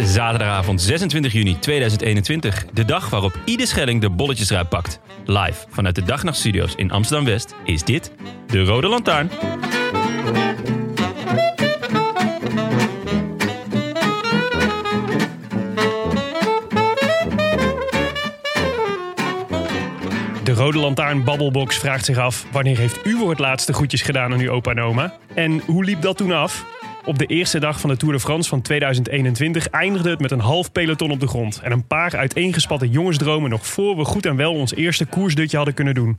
Zaterdagavond 26 juni 2021. De dag waarop Iede Schelling de bolletjes eruit pakt. Live vanuit de Dagnachtstudio's in Amsterdam-West is dit de Rode Lantaarn. De Rode Lantaarn Babbelbox vraagt zich af... wanneer heeft u voor het laatste groetjes gedaan aan uw opa en oma? En hoe liep dat toen af? Op de eerste dag van de Tour de France van 2021 eindigde het met een half peloton op de grond. En een paar uiteengespatte jongensdromen nog voor we goed en wel ons eerste koersdutje hadden kunnen doen.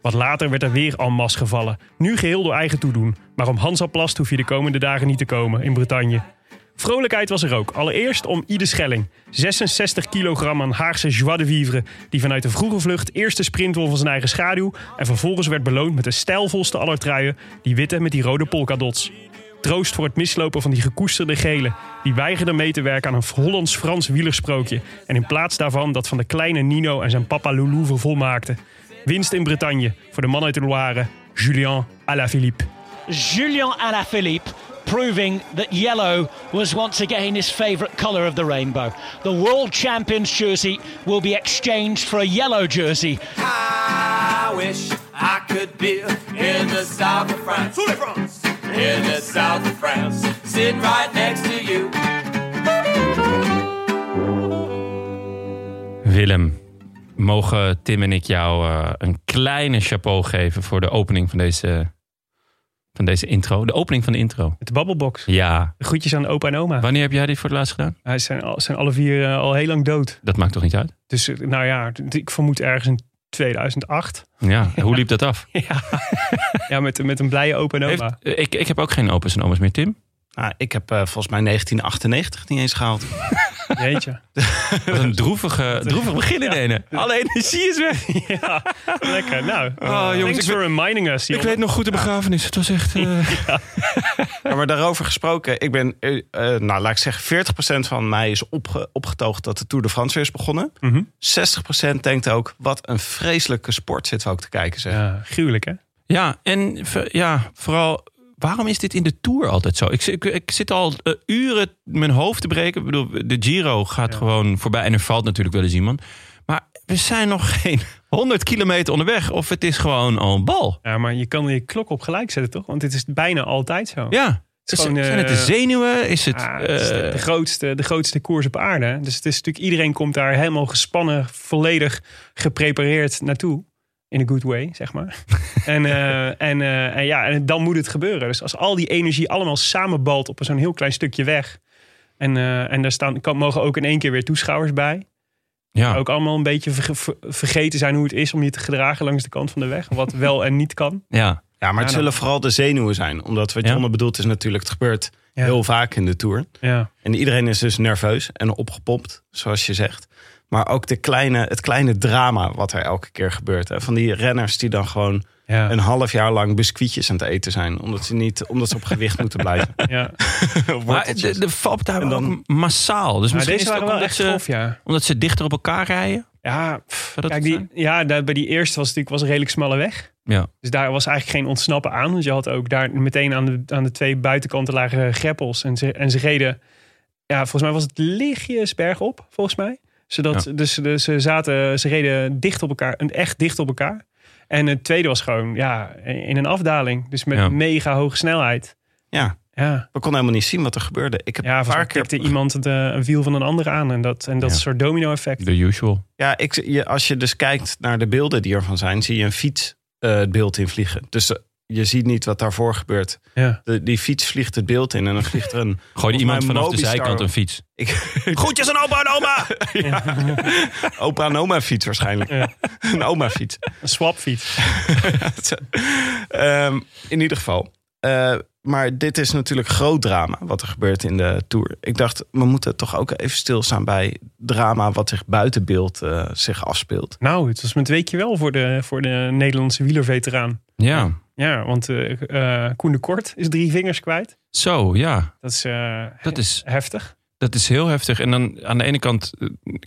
Wat later werd er weer en masse gevallen. Nu geheel door eigen toedoen. Maar om Hansaplast hoef je de komende dagen niet te komen in Bretagne. Vrolijkheid was er ook. Allereerst om Ide Schelling. 66 kilogram aan Haagse joie de vivre. Die vanuit de vroege vlucht eerst de sprint won van zijn eigen schaduw. En vervolgens werd beloond met de stijlvolste aller truien. Die witte met die rode polkadots. Troost voor het mislopen van die gekoesterde gele. Die weigerde mee te werken aan een Hollands-Frans wielersprookje. En in plaats daarvan dat van de kleine Nino en zijn papa Loulou vervolmaakte. Winst in Bretagne voor de man uit de Loire, Julien Alaphilippe. Julien Alaphilippe proving that yellow was once again his favourite colour of the rainbow. The world champions jersey will be exchanged for a yellow jersey. I wish I could be in the south of France. In the south of France, sitting right next to you. Willem, mogen Tim en ik jou eh, een kleine chapeau geven voor de opening van deze, van deze intro? De opening van de intro. Met de Babbelbox. Ja. Groetjes aan opa en oma. Wanneer heb jij dit voor het laatst gedaan? Hij zijn, al, zijn alle vier eh, al heel lang dood. Dat maakt toch niet uit? Dus eh, nou ja, ik vermoed ergens in 2008. Ja. Hoe liep dat af? Ja, ja met, met een blije opa en oma. Heeft, eh, ik, ik heb ook geen opa's en oma's meer, Tim. Nou, ik heb eh, volgens mij 1998 niet eens gehaald. Jeetje. Wat een droevige, droevig begin in ene. Alle energie is weg. Ja, lekker. Nou, Oh, jongens, thanks ik for weet- reminding us. Ik weet nog goed de begrafenis. Het was echt... eh, Ja, maar daarover gesproken, ik ben, eh, nou laat ik zeggen, 40% van mij is opge- opgetoogd dat de Tour de France weer is begonnen. Mhm. 60% denkt ook, wat een vreselijke sport zitten we ook te kijken. Zeg. Ja, gruwelijk hè? Ja, en ja, vooral, waarom is dit in de Tour altijd zo? Ik, zit- ik, ik zit al eh, uren mijn hoofd te breken. Ik bedoel, de Giro gaat gewoon voorbij en er valt natuurlijk wel eens iemand. Maar we zijn nog geen 100 kilometer onderweg of het is gewoon al een bal. Ja, maar je kan je klok op gelijk zetten toch? Want dit is bijna altijd zo. Ja, is Is- gewoon, zijn het de eh, zenuwen? Is het... Ja, het is de, eh, de grootste, de grootste koers op aarde. Dus het is natuurlijk, iedereen komt daar helemaal gespannen, volledig geprepareerd naartoe. In a good way, zeg maar. en, eh, en, eh, en ja, en dan moet het gebeuren. Dus als al die energie allemaal samenbalt op zo'n heel klein stukje weg. En, eh, en daar staan, kan, mogen ook in één keer weer toeschouwers bij. ja. Ook allemaal een beetje verge- ver- vergeten zijn hoe het is om je te gedragen langs de kant van de weg. Wat wel en niet kan. ja. Ja, maar het Ja, zullen vooral de zenuwen zijn. Omdat wat Ja. Jonne bedoelt is natuurlijk, het gebeurt Ja. heel vaak in de Tour. Ja. En iedereen is dus nerveus en opgepompt, zoals je zegt. Maar ook de kleine, het kleine drama wat er elke keer gebeurt. Hè. Van die renners die dan gewoon Ja. een half jaar lang biscuitjes aan het eten zijn. Omdat ze, niet, omdat ze op gewicht moeten blijven. ja. Maar de, de valt daar En dan- ook massaal. Dus Maar misschien deze is het waren ook wel omdat echt ze, grof, ja. omdat ze dichter op elkaar rijden. Ja, pff, Zou dat kijk, die, ja daar, bij die eerste was het natuurlijk was een redelijk smalle weg. Ja. Dus daar was eigenlijk geen ontsnappen aan. Dus je had ook daar meteen aan de, aan de twee buitenkanten lagen greppels. En ze, en ze reden, ja, volgens mij was het lichtjes bergop, volgens mij. Zodat, Ja. dus, dus ze zaten, ze reden dicht op elkaar, echt dicht op elkaar. En het tweede was gewoon, ja, in een afdaling. Dus met Ja. mega hoge snelheid. Ja, Ja, We konden helemaal niet zien wat er gebeurde. Ik heb ja een paar keer... iemand het, eh, een wiel van een ander aan. En dat, en dat Ja. soort domino-effect. The usual. Ja, ik, je, als je dus kijkt naar de beelden die ervan zijn... zie je een fiets eh, het beeld invliegen. Dus eh, je ziet niet wat daarvoor gebeurt. Ja. De, die fiets vliegt het beeld in en dan vliegt er een... Gooi iemand vanaf de zijkant een fiets. Ik, Groetjes aan opa en oma! opa en oma fiets waarschijnlijk. Ja. een oma fiets. Een swapfiets. Ehm, in ieder geval. Eh, maar dit is natuurlijk groot drama wat er gebeurt in de Tour. Ik dacht, we moeten toch ook even stilstaan bij drama wat zich buiten beeld eh, zich afspeelt. Nou, het was met weekje wel voor de, voor de Nederlandse wielerveteraan. Ja, Ja, want eh eh, Koen de Kort is drie vingers kwijt. zo ja. Dat is, eh, Dat is, heftig. dat is heel heftig. En dan aan de ene kant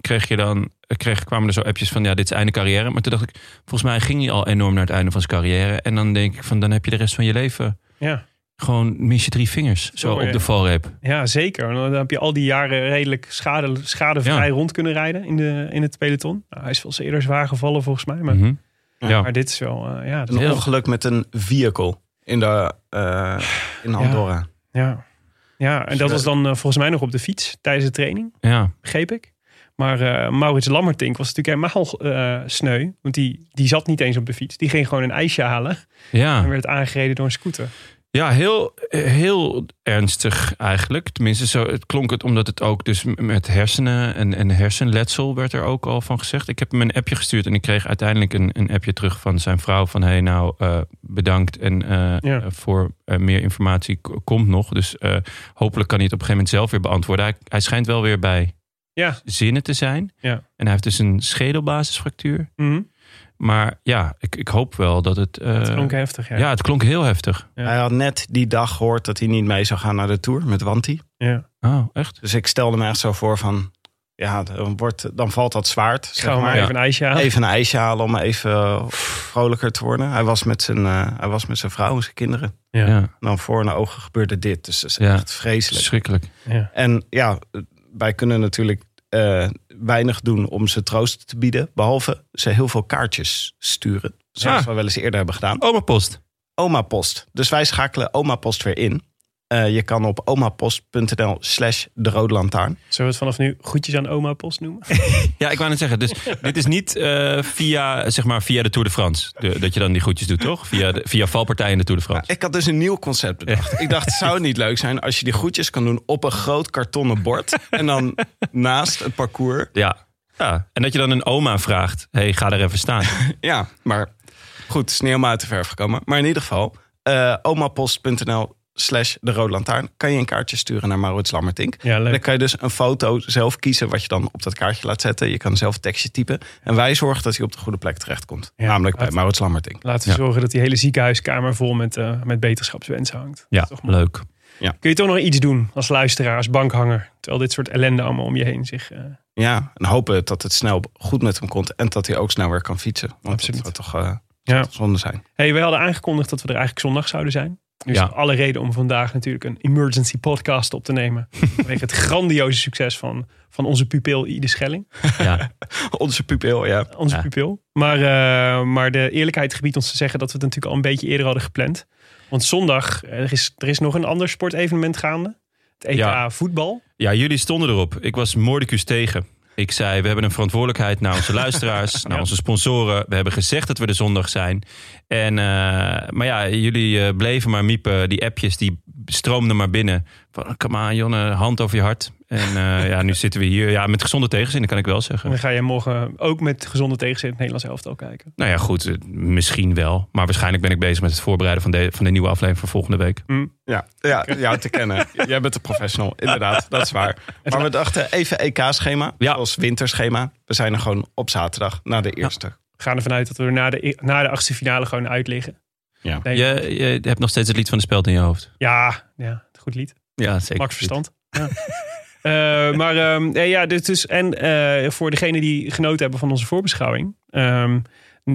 kreeg je dan, kreeg, kwamen er zo appjes van ja, dit is einde carrière. Maar toen dacht ik, volgens mij ging hij al enorm naar het einde van zijn carrière. En dan denk ik van, dan heb je de rest van je leven Ja. gewoon mis je drie vingers zo Zo, op ja. de valreep. ja, zeker. Dan heb je al die jaren redelijk schade, schadevrij Ja. rond kunnen rijden in, de, in het peloton. Nou, hij is wel eens eerder zwaar gevallen volgens mij. Maar, Mhm. Ja. maar dit is wel... eh, ja, dat- Een Heel- ongeluk met een vehicle in, de, eh, in Andorra. ja. ja, en dat was dan eh, volgens mij nog op de fiets tijdens de training. ja. begreep ik. Maar eh, Maurits Lammertink was natuurlijk helemaal eh, sneu. Want die, die zat niet eens op de fiets. Die ging gewoon een ijsje halen. Ja. En werd aangereden door een scooter. Ja, heel, heel ernstig eigenlijk. Tenminste, zo, het klonk het omdat het ook dus met hersenen en, en hersenletsel werd er ook al van gezegd. Ik heb hem een appje gestuurd en ik kreeg uiteindelijk een, een appje terug van zijn vrouw van hey nou eh, bedankt en Ja. voor meer informatie komt nog. Dus hopelijk kan hij het op een gegeven moment zelf weer beantwoorden. Hij, hij schijnt wel weer bij Ja. zinnen te zijn. Ja. En hij heeft dus een schedelbasisfractuur. Mhm. Maar ja, ik, ik hoop wel dat het... eh, Dat klonk heftig, ja. ja, het klonk heel heftig. Ja. Hij had net die dag gehoord dat hij niet mee zou gaan naar de Tour met Wanti. ja. Oh, echt? Dus ik stelde me echt zo voor van... Ja, dan, wordt, dan valt dat zwaard. Ik Zeg maar maar. even een ijsje halen. Even een ijsje halen om even eh, vrolijker te worden. Hij was met zijn, eh, hij was met zijn vrouw en zijn kinderen. Ja. Ja, En dan voor hun ogen gebeurde dit. Dus dat is Ja. echt vreselijk. verschrikkelijk. Ja. En ja, wij kunnen natuurlijk eh, weinig doen om ze troost te bieden. Behalve ze heel veel kaartjes sturen. Zoals Ja. we wel eens eerder hebben gedaan. Oma Post. Oma Post. Dus wij schakelen Oma Post weer in. Eh, je kan op omapost.nl slash de rode lantaarn. Zullen we het vanaf nu goedjes aan oma Post noemen? Ja, ik wou net zeggen. Dus dit is niet eh, via, zeg maar, via de Tour de France. De- dat je dan die groetjes doet, toch? Via, de, via valpartijen in de Tour de France. Ik had dus een nieuw concept bedacht. Ik dacht, zou het niet leuk zijn als je die groetjes kan doen op een groot kartonnen bord. En dan naast het parcours. Ja. ja. En dat je dan een oma vraagt. hey, ga er even staan. Ja, maar goed, het is niet helemaal uit de verf gekomen. Maar in ieder geval, eh omapost.nl slash de rode lantaarn. Kan je een kaartje sturen naar Maurits Lammertink. Ja, En dan kan je dus een foto zelf kiezen wat je dan op dat kaartje laat zetten. Je kan zelf een tekstje typen. En wij zorgen dat hij op de goede plek terechtkomt. Ja, Namelijk bij Maurits Lammertink. Laten we Ja. zorgen dat die hele ziekenhuiskamer vol met, eh, met beterschapswensen hangt. Ja, Toch leuk. Kun je toch nog iets doen als luisteraar, als bankhanger? Terwijl dit soort ellende allemaal om je heen zich... eh, Ja, en hopen dat het snel goed met hem komt. En dat hij ook snel weer kan fietsen. Want Absoluut. dat zou toch eh, ja. toch zonde zijn. Hey, we hadden aangekondigd dat we er eigenlijk zondag zouden zijn. Dus Ja. alle reden om vandaag natuurlijk een emergency podcast op te nemen. Vanwege het grandioze succes van, van onze pupil Ide Schelling. Ja. Onze pupil, ja. Onze Ja. pupil. Maar, eh, maar de eerlijkheid gebiedt ons te zeggen dat we het natuurlijk al een beetje eerder hadden gepland. Want zondag, eh, er is, er is nog een ander sportevenement gaande. Het EK Ja. voetbal. ja, jullie stonden erop. Ik was mordicus tegen. Ik zei, we hebben een verantwoordelijkheid naar onze luisteraars, naar onze sponsoren. We hebben gezegd dat we de zondag zijn. En, eh, maar ja, jullie eh, bleven maar miepen. Die appjes, die stroomden maar binnen. Van, kom aan, Jonne, hand over je hart. En eh, ja, nu zitten we hier. Ja, met gezonde tegenzin, dat kan ik wel En zeggen. dan ga je morgen ook met gezonde tegenzin het Nederlands elftal kijken. Nou ja, goed, eh, misschien wel. Maar waarschijnlijk ben ik bezig met het voorbereiden van de, van de nieuwe aflevering van volgende week. Ja, ja jou te kennen. Jij bent een professional, inderdaad. Dat is waar. Maar we dachten even EK-schema. Ja. Als winterschema. We zijn er gewoon op zaterdag na de eerste. We gaan ervan uit dat we er na de, na de achtste finale gewoon uit liggen. Ja. Je, je hebt nog steeds het lied van de speld in je hoofd. ja, ja, goed lied. Ja, zeker. Max Verstand. Ja. Eh, maar ehm, eh, ja, dit is. En eh, voor degenen die genoten hebben van onze voorbeschouwing. ehm,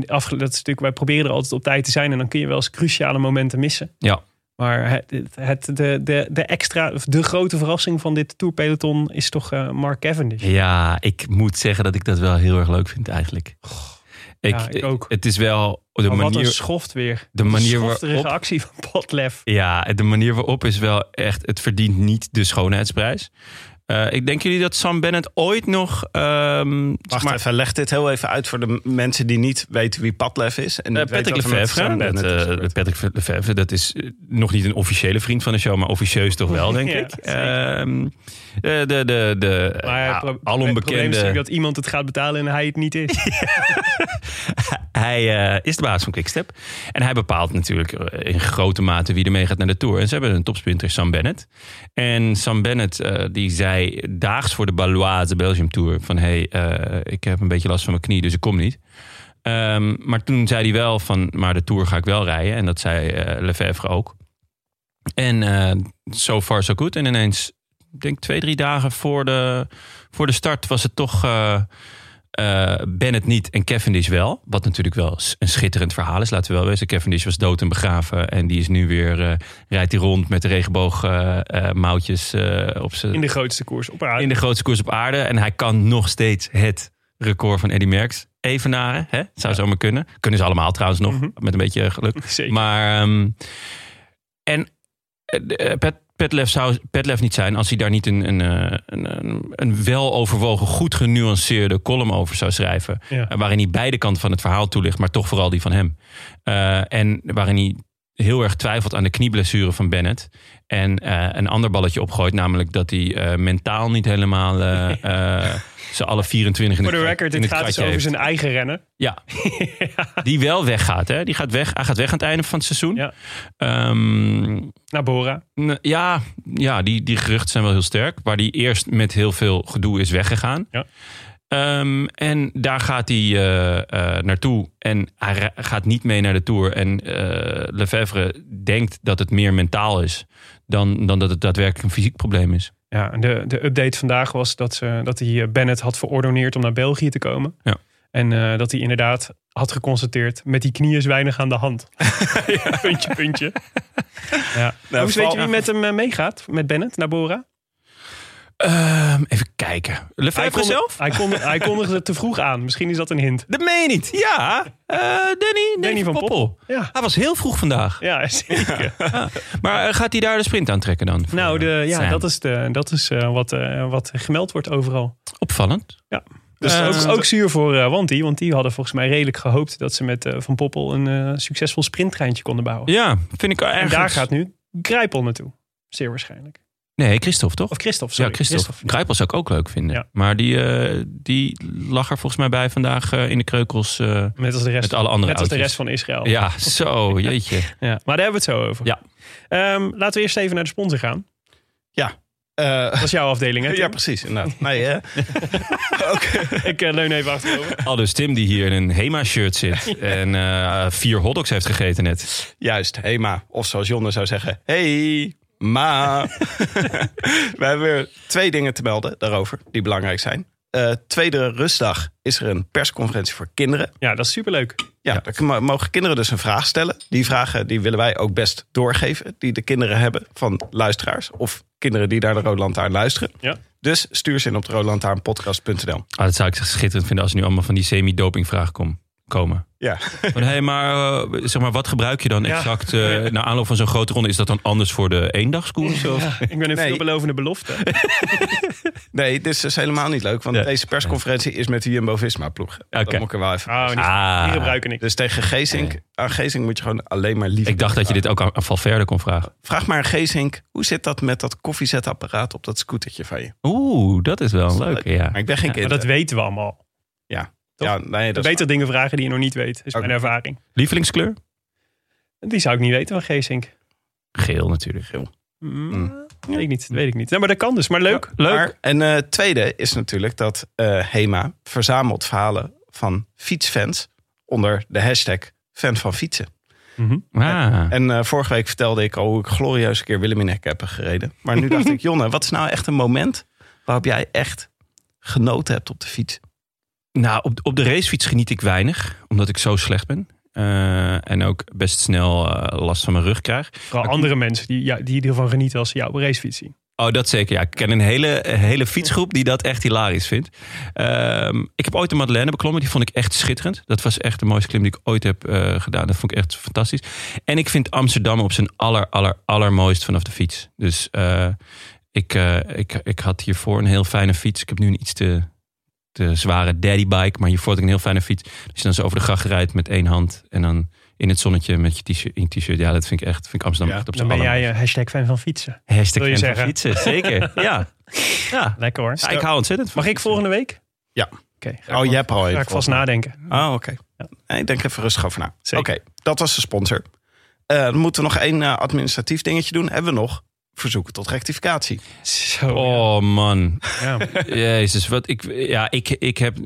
afge- dat is natuurlijk, wij proberen er altijd op tijd te zijn. En dan kun je wel eens cruciale momenten missen. Ja. Maar het, het, de, de, de extra, de grote verrassing van dit tourpeloton is toch eh, Mark Cavendish. Ja, ik moet zeggen dat ik dat wel heel erg leuk vind eigenlijk. Ja, ik ook. Het is wel de Maar wat een manier... schoft weer. De manier waarop- actie van Potlef. Ja, de manier waarop is wel echt... Het verdient niet de schoonheidsprijs. Eh, ik denk jullie dat Sam Bennett ooit nog... ehm, Wacht maar- even, leg dit heel even uit voor de mensen die niet weten wie Padlef is. En weten Patrick met Lefevre, eh. Patrick Lefevre, dat is nog niet een officiële vriend van de show, maar officieus toch wel, denk Ja, ik. zeker. Ehm, de de, de, de Maar ja, het probleem is dat iemand het gaat betalen en hij het niet is. Hij eh, is de baas van Quickstep. En hij bepaalt natuurlijk eh, in grote mate wie er mee gaat naar de Tour. En ze hebben een topsprinter, Sam Bennett. En Sam Bennett eh, die zei daags voor de Baloise Belgium Tour... van hey, eh, ik heb een beetje last van mijn knie, dus ik kom niet. Ehm, maar toen zei hij wel van, maar de Tour ga ik wel rijden. En dat zei Lefevre ook. En so far so good. En ineens, denk twee, drie dagen voor de, voor de start was het toch... eh, Bennett niet en Cavendish wel. Wat natuurlijk wel een schitterend verhaal is, laten we wel wezen. Cavendish was dood en begraven. En die is nu weer, eh, rijdt hij rond met de regenboogmoutjes eh op zijn In de grootste koers op aarde. in de grootste koers op aarde. En hij kan nog steeds het record van Eddy Merckx evenaren. Hè? Zou zomaar kunnen. Kunnen ze allemaal trouwens nog, Mhm. met een beetje geluk. Zeker. Maar, ehm, en eh, Pet, Petlef zou Petlef niet zijn als hij daar niet een, een, eh, een, een, weloverwogen, goed genuanceerde column over zou schrijven. Ja. Waarin hij beide kanten van het verhaal toelicht, maar toch vooral die van hem. Eh, en waarin hij heel erg twijfelt aan de knieblessure van Bennett. En eh, een ander balletje opgooit, namelijk dat hij eh, mentaal niet helemaal eh, ze alle 24 in Voor de record, dit gaat dus over heeft. zijn eigen rennen. Ja. Die wel weggaat. Hè? Die gaat weg. Hij gaat weg aan het einde van het seizoen. Ja. Naar Bora. ja, ja die, die geruchten zijn wel heel sterk. Waar die eerst met heel veel gedoe is weggegaan. Ja. Ehm, en daar gaat hij eh, eh, naartoe. En hij gaat niet mee naar de Tour. En eh Lefevre denkt dat het meer mentaal is... Dan, dan dat het daadwerkelijk een fysiek probleem is. Ja, en de, de update vandaag was dat, ze, dat hij Bennett had verordoneerd om naar België te komen. Ja. En eh, dat hij inderdaad had geconstateerd, met die knie is weinig aan de hand. puntje, puntje. Ja. Nou, Hoe weet je wie met hem meegaat? Met Bennett naar Bora? Ehm, even kijken. Lefevre kondig- zelf? Hij, kondig- hij kondigde te vroeg aan. Misschien is dat een hint. Dat meen je niet. Ja, eh, Danny, Danny, van Poppel. Ja, Hij was heel vroeg vandaag. ja zeker. Maar eh, gaat hij daar de sprint aantrekken dan? Voor, Nou, de, eh, ja, Sam? dat is, de, dat is wat, wat gemeld wordt overal. opvallend. Dus Eh, ook, ook zuur voor eh Wanty, want die hadden volgens mij redelijk gehoopt dat ze met Van Poppel een succesvol sprinttreintje konden bouwen. Ja, vind ik en ergens. daar gaat nu Grijpel naartoe. Zeer waarschijnlijk. Nee, Christophe toch? Of Christophe, sorry. ja, Christophe. Grijpel zou ik ook leuk vinden. Ja. Maar die, eh, die lag er volgens mij bij vandaag eh, in de kreukels. eh, Met als de rest, Met alle andere net als de rest van Israël. ja, zo, jeetje. Ja, Maar daar hebben we het zo over. Ja. Ehm, laten we eerst even naar de sponsor gaan. Eh, Dat is jouw afdeling, hè? ja, precies. inderdaad. Nee, hè? Ik leun even achterover. Al dus Tim die hier in een Hema-shirt zit. En eh, vier hotdogs heeft gegeten net. Juist, hey ma. Of zoals Jonne zou zeggen, hey ma. We hebben weer twee dingen te melden daarover die belangrijk zijn. Eh, tweede rustdag is er een persconferentie voor kinderen. Ja, dat is superleuk. Ja, daar mo- mogen kinderen dus een vraag stellen. Die vragen die willen wij ook best doorgeven. Die de kinderen hebben van luisteraars. Of kinderen die naar de Rode Lantaarn luisteren. Ja. Dus stuur ze in op de rodelantaarnpodcast.nl. Ah, dat zou ik schitterend vinden als er nu allemaal van die semi-dopingvragen kom, komen. Ja. Van, hey, maar, eh, zeg maar wat gebruik je dan Ja. exact eh na aanloop van zo'n grote ronde? Is dat dan anders voor de eendagskoers? Of? Ik ben een Nee. veelbelovende belofte. Nee, dit is helemaal niet leuk. Want Ja. deze persconferentie is met de Jumbo-Visma-ploeg. Dat Oké. moet ik er wel even Oh, niet, Ah. die gebruiken niks. Dus tegen Geesink, aan Geesink moet je gewoon alleen maar lief. Ik dacht dat je dit ook aan, aan Valverde kon vragen. Vraag maar aan Geesink, hoe zit dat met dat koffiezetapparaat op dat scootertje van je? Oeh, dat is wel een leuke, ja. Maar ik ben geen Maar kind. dat weten we allemaal. Toch? ja, nee, dat is Beter dingen vragen die je nog niet weet, is mijn ervaring. Lievelingskleur? Die zou ik niet weten van Geesink. Geel natuurlijk. Geel. Mm, Weet ik niet, dat weet ik niet. Nou, maar dat kan dus, maar leuk. Leuk. Maar, en eh tweede is natuurlijk dat eh, HEMA verzamelt verhalen van fietsfans onder de hashtag fan van fietsen. Ah. En eh, vorige week vertelde ik al hoe ik glorieus een keer Willeminek heb gereden. Maar nu dacht ik, Jonne, wat is nou echt een moment waarop jij echt genoten hebt op de fiets? Nou, op, op de racefiets geniet ik weinig, omdat ik zo slecht ben. Eh, en ook best snel eh, last van mijn rug krijg. Vooral andere mensen die, ja, die ervan genieten als ze jou op een racefiets zien. Oh, dat zeker. Ja, ik ken een hele, hele fietsgroep die dat echt hilarisch vindt. Ehm, ik heb ooit de Madeleine beklommen. Die vond ik echt schitterend. Dat was echt de mooiste klim die ik ooit heb eh, gedaan. Dat vond ik echt fantastisch. En ik vind Amsterdam op zijn aller, aller, allermooist vanaf de fiets. Dus ik, ik, ik had hiervoor een heel fijne fiets. Ik heb nu een iets te, te zware daddybike. Maar hiervoor had ik een heel fijne fiets. Dus je dan zo over de gracht rijdt met één hand. En dan in het zonnetje met je t-shirt. in t-shirt. Ja, dat vind ik echt. Vind ik Amsterdam Ja, echt op dan zijn ben jij allermooist. eh, hashtag fan van fietsen. Hashtag je fan van fietsen. Zeker. ja. ja. Lekker hoor. Ja, ik hou ontzettend van Mag ik volgende week? Ja. Oké. ga Oh, ik je hebt al Ga ik vast nadenken. Oh, oké. Nee, Ik denk even rustig over na. Oké, dat was de sponsor. Eh, dan moeten we nog één eh, administratief dingetje doen. Hebben we nog verzoeken tot rectificatie. Zo. Oh man. Ja. Jezus, wat ik, ja, ik, ik, heb,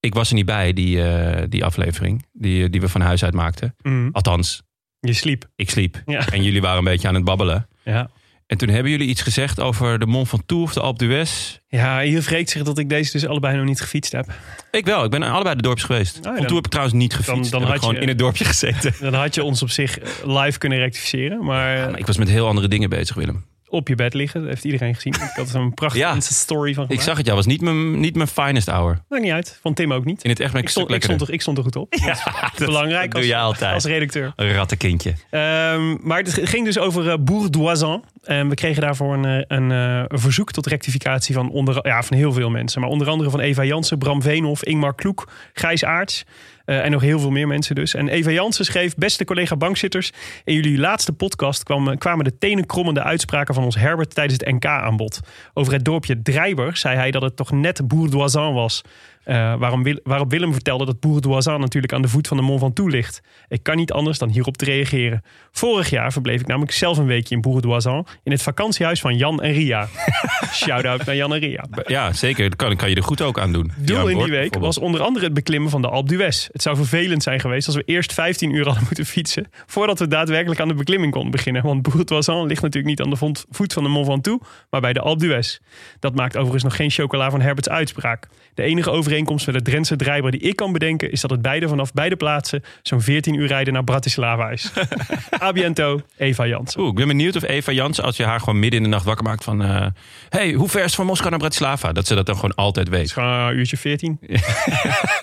ik was er niet bij, die, eh, die aflevering. Die, die we van huis uit maakten. Mhm. Althans, Je sliep. ik sliep. Ja. En jullie waren een beetje aan het babbelen. Ja. En toen hebben jullie iets gezegd over de Mont Ventoux of de Alpe d'Huez. Ja, hier vreekt zich dat ik deze dus allebei nog niet gefietst heb. Ik wel, ik ben allebei de dorps geweest. ja, Van dan- toen heb ik trouwens niet gefietst. dan Dan, heb had ik gewoon je- in het dorpje gezeten. Dan had je ons op zich eh, live kunnen rectificeren. Maar Ja, maar ik was met heel andere dingen bezig, Willem. Op je bed liggen, dat heeft iedereen gezien. Ik had er een prachtige Ja. Insta-story van Ik zag het, ja, was niet mijn, niet mijn finest hour. Maakt niet uit. Van Tim ook niet. In het echt ben ik, Ik stond, ik, stond er, ik stond er goed op. Ja, dat, Belangrijk dat doe als, je altijd. als redacteur. Een rattenkindje. Ehm, maar het ging dus over eh Bourdoisan. En we kregen daarvoor een, eh, een, eh, een verzoek tot rectificatie van, onder, ja, van heel veel mensen. Maar onder andere van Eva Jansen, Bram Veenhoff, Ingmar Kloek, Gijs Aarts. Eh, en nog heel veel meer mensen dus. En Eva Jansen schreef, beste collega bankzitters... in jullie laatste podcast kwam, kwamen de tenenkrommende uitspraken van ons Herbert... tijdens het NK aan bod. Over het dorpje Drijber zei hij dat het toch net Bourdoisan was... Eh, waarom waarop Willem vertelde dat Bourdoisan natuurlijk aan de voet van de Mont Ventoux ligt. Ik kan niet anders dan hierop te reageren. Vorig jaar verbleef ik namelijk zelf een weekje in Bourdoisan... in het vakantiehuis van Jan en Ria. Shout-out naar Jan en Ria. Ja, zeker. Dat kan, kan je er goed ook aan doen. Doel Ja, in die week was onder andere het beklimmen van de Alpe d'Huez. Het zou vervelend zijn geweest als we eerst 15 uur hadden moeten fietsen... voordat we daadwerkelijk aan de beklimming konden beginnen. Want Bourdoisan ligt natuurlijk niet aan de voet van de Mont Ventoux... maar bij de Alpe d'Huez. Dat maakt overigens nog geen chocola van Herberts uitspraak. De enige overeenkomst met de Drentse drijver die ik kan bedenken... is dat het beide vanaf beide plaatsen zo'n 14 uur rijden naar Bratislava is. Abiento, Eva Jansen. Oeh, ik ben benieuwd of Eva Jans, als je haar gewoon midden in de nacht wakker maakt van... eh, hey, hoe ver is het van Moskou naar Bratislava? Dat ze dat dan gewoon altijd Het is weet. gewoon een uurtje 14.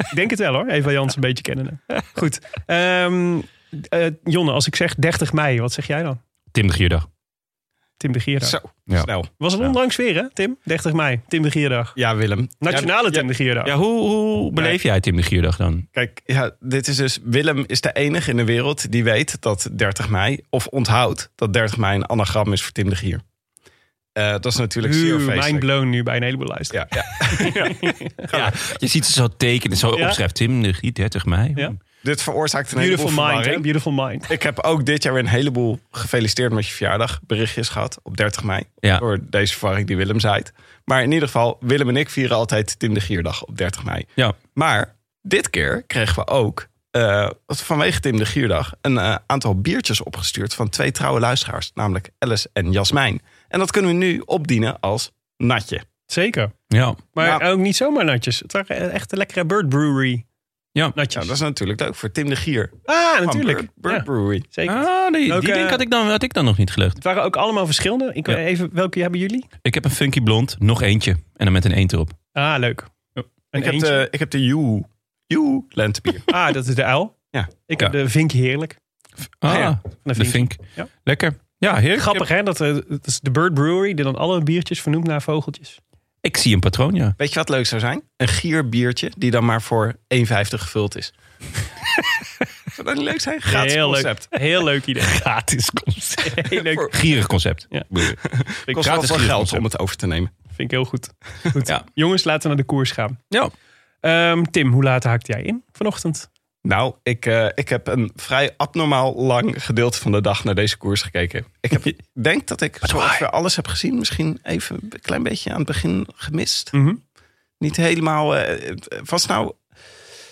ik denk het wel hoor, Eva Jans een beetje kennen. Goed. Ehm, eh, Jonne, als ik zeg 30 mei, wat zeg jij dan? Tim de Gierdag. Tim de Gierdag. Zo, Ja. snel. Was het onlangs weer hè, Tim? 30 mei, Tim de Gierdag. Ja, Willem. Nationale Ja, Tim de Gierdag. Ja, hoe, hoe beleef jij Tim de Gierdag dan? Kijk, ja, dit is dus. Willem is de enige in de wereld die weet dat 30 mei. of onthoudt dat 30 mei een anagram is voor Tim de Gier. Eh, dat is natuurlijk zeer feestelijk. mind blown nu bij een heleboel luisteren. Ja, ja. Ja, je ziet ze zo tekenen, zo Ja. opschrijft. Tim de Gier, 30 mei. Ja. Dit veroorzaakt een heleboel Beautiful mind, hè? verwarring. Beautiful mind. Ik heb ook dit jaar weer een heleboel gefeliciteerd met je verjaardag berichtjes gehad op 30 mei. Ja. Door deze verwarring die Willem zaait. Maar in ieder geval, Willem en ik vieren altijd Tim de Gierdag op 30 mei. Ja. Maar dit keer kregen we ook eh, vanwege Tim de Gierdag een eh, aantal biertjes opgestuurd van twee trouwe luisteraars, namelijk Alice en Jasmijn. En dat kunnen we nu opdienen als natje. Zeker. Ja. Maar Nou. ook niet zomaar natjes. Het waren echt een lekkere Bird Brewery Ja. natjes. Ja, dat is natuurlijk leuk voor Tim de Gier. ah, van natuurlijk. Bird, Bird Ja, Brewery. zeker. Ah, die, die link had ik, dan, had ik dan nog niet gelegd. Het waren ook allemaal verschillende. Ik, Ja. even, welke hebben jullie? Ik heb een funky blond, nog eentje. En dan met een eend erop. Ah, leuk. Een Ik heb, eentje. de, ik heb de You, you lentebier. Ah, dat is de uil. Ja. Ik heb de Vink Heerlijk. Ah, ja. De de Vink. vink. Ja. Lekker. Ja, heerlijk. Grappig hè, dat, eh, dat is de Bird Brewery die dan alle biertjes vernoemt naar vogeltjes. Ik zie een patroon, ja. Weet je wat leuk zou zijn? Een gierbiertje die dan maar voor 1,50 gevuld is. zou dat niet leuk zijn? Gratis heel concept. leuk. Heel leuk idee. Gratis concept. Heel leuk. Gierig concept. Ja. Je. Kost wel Gratis veel geld concept. om het over te nemen. Vind ik heel goed. goed. Ja. Jongens, laten we naar de koers gaan. Ja. Ehm, Tim, hoe laat haakte jij in vanochtend? Nou, ik, eh, ik heb een vrij abnormaal lang gedeelte van de dag naar deze koers gekeken. Ik heb, denk dat ik zo ongeveer alles heb gezien. Misschien even een klein beetje aan het begin gemist. Mhm. Niet helemaal. eh, was nou.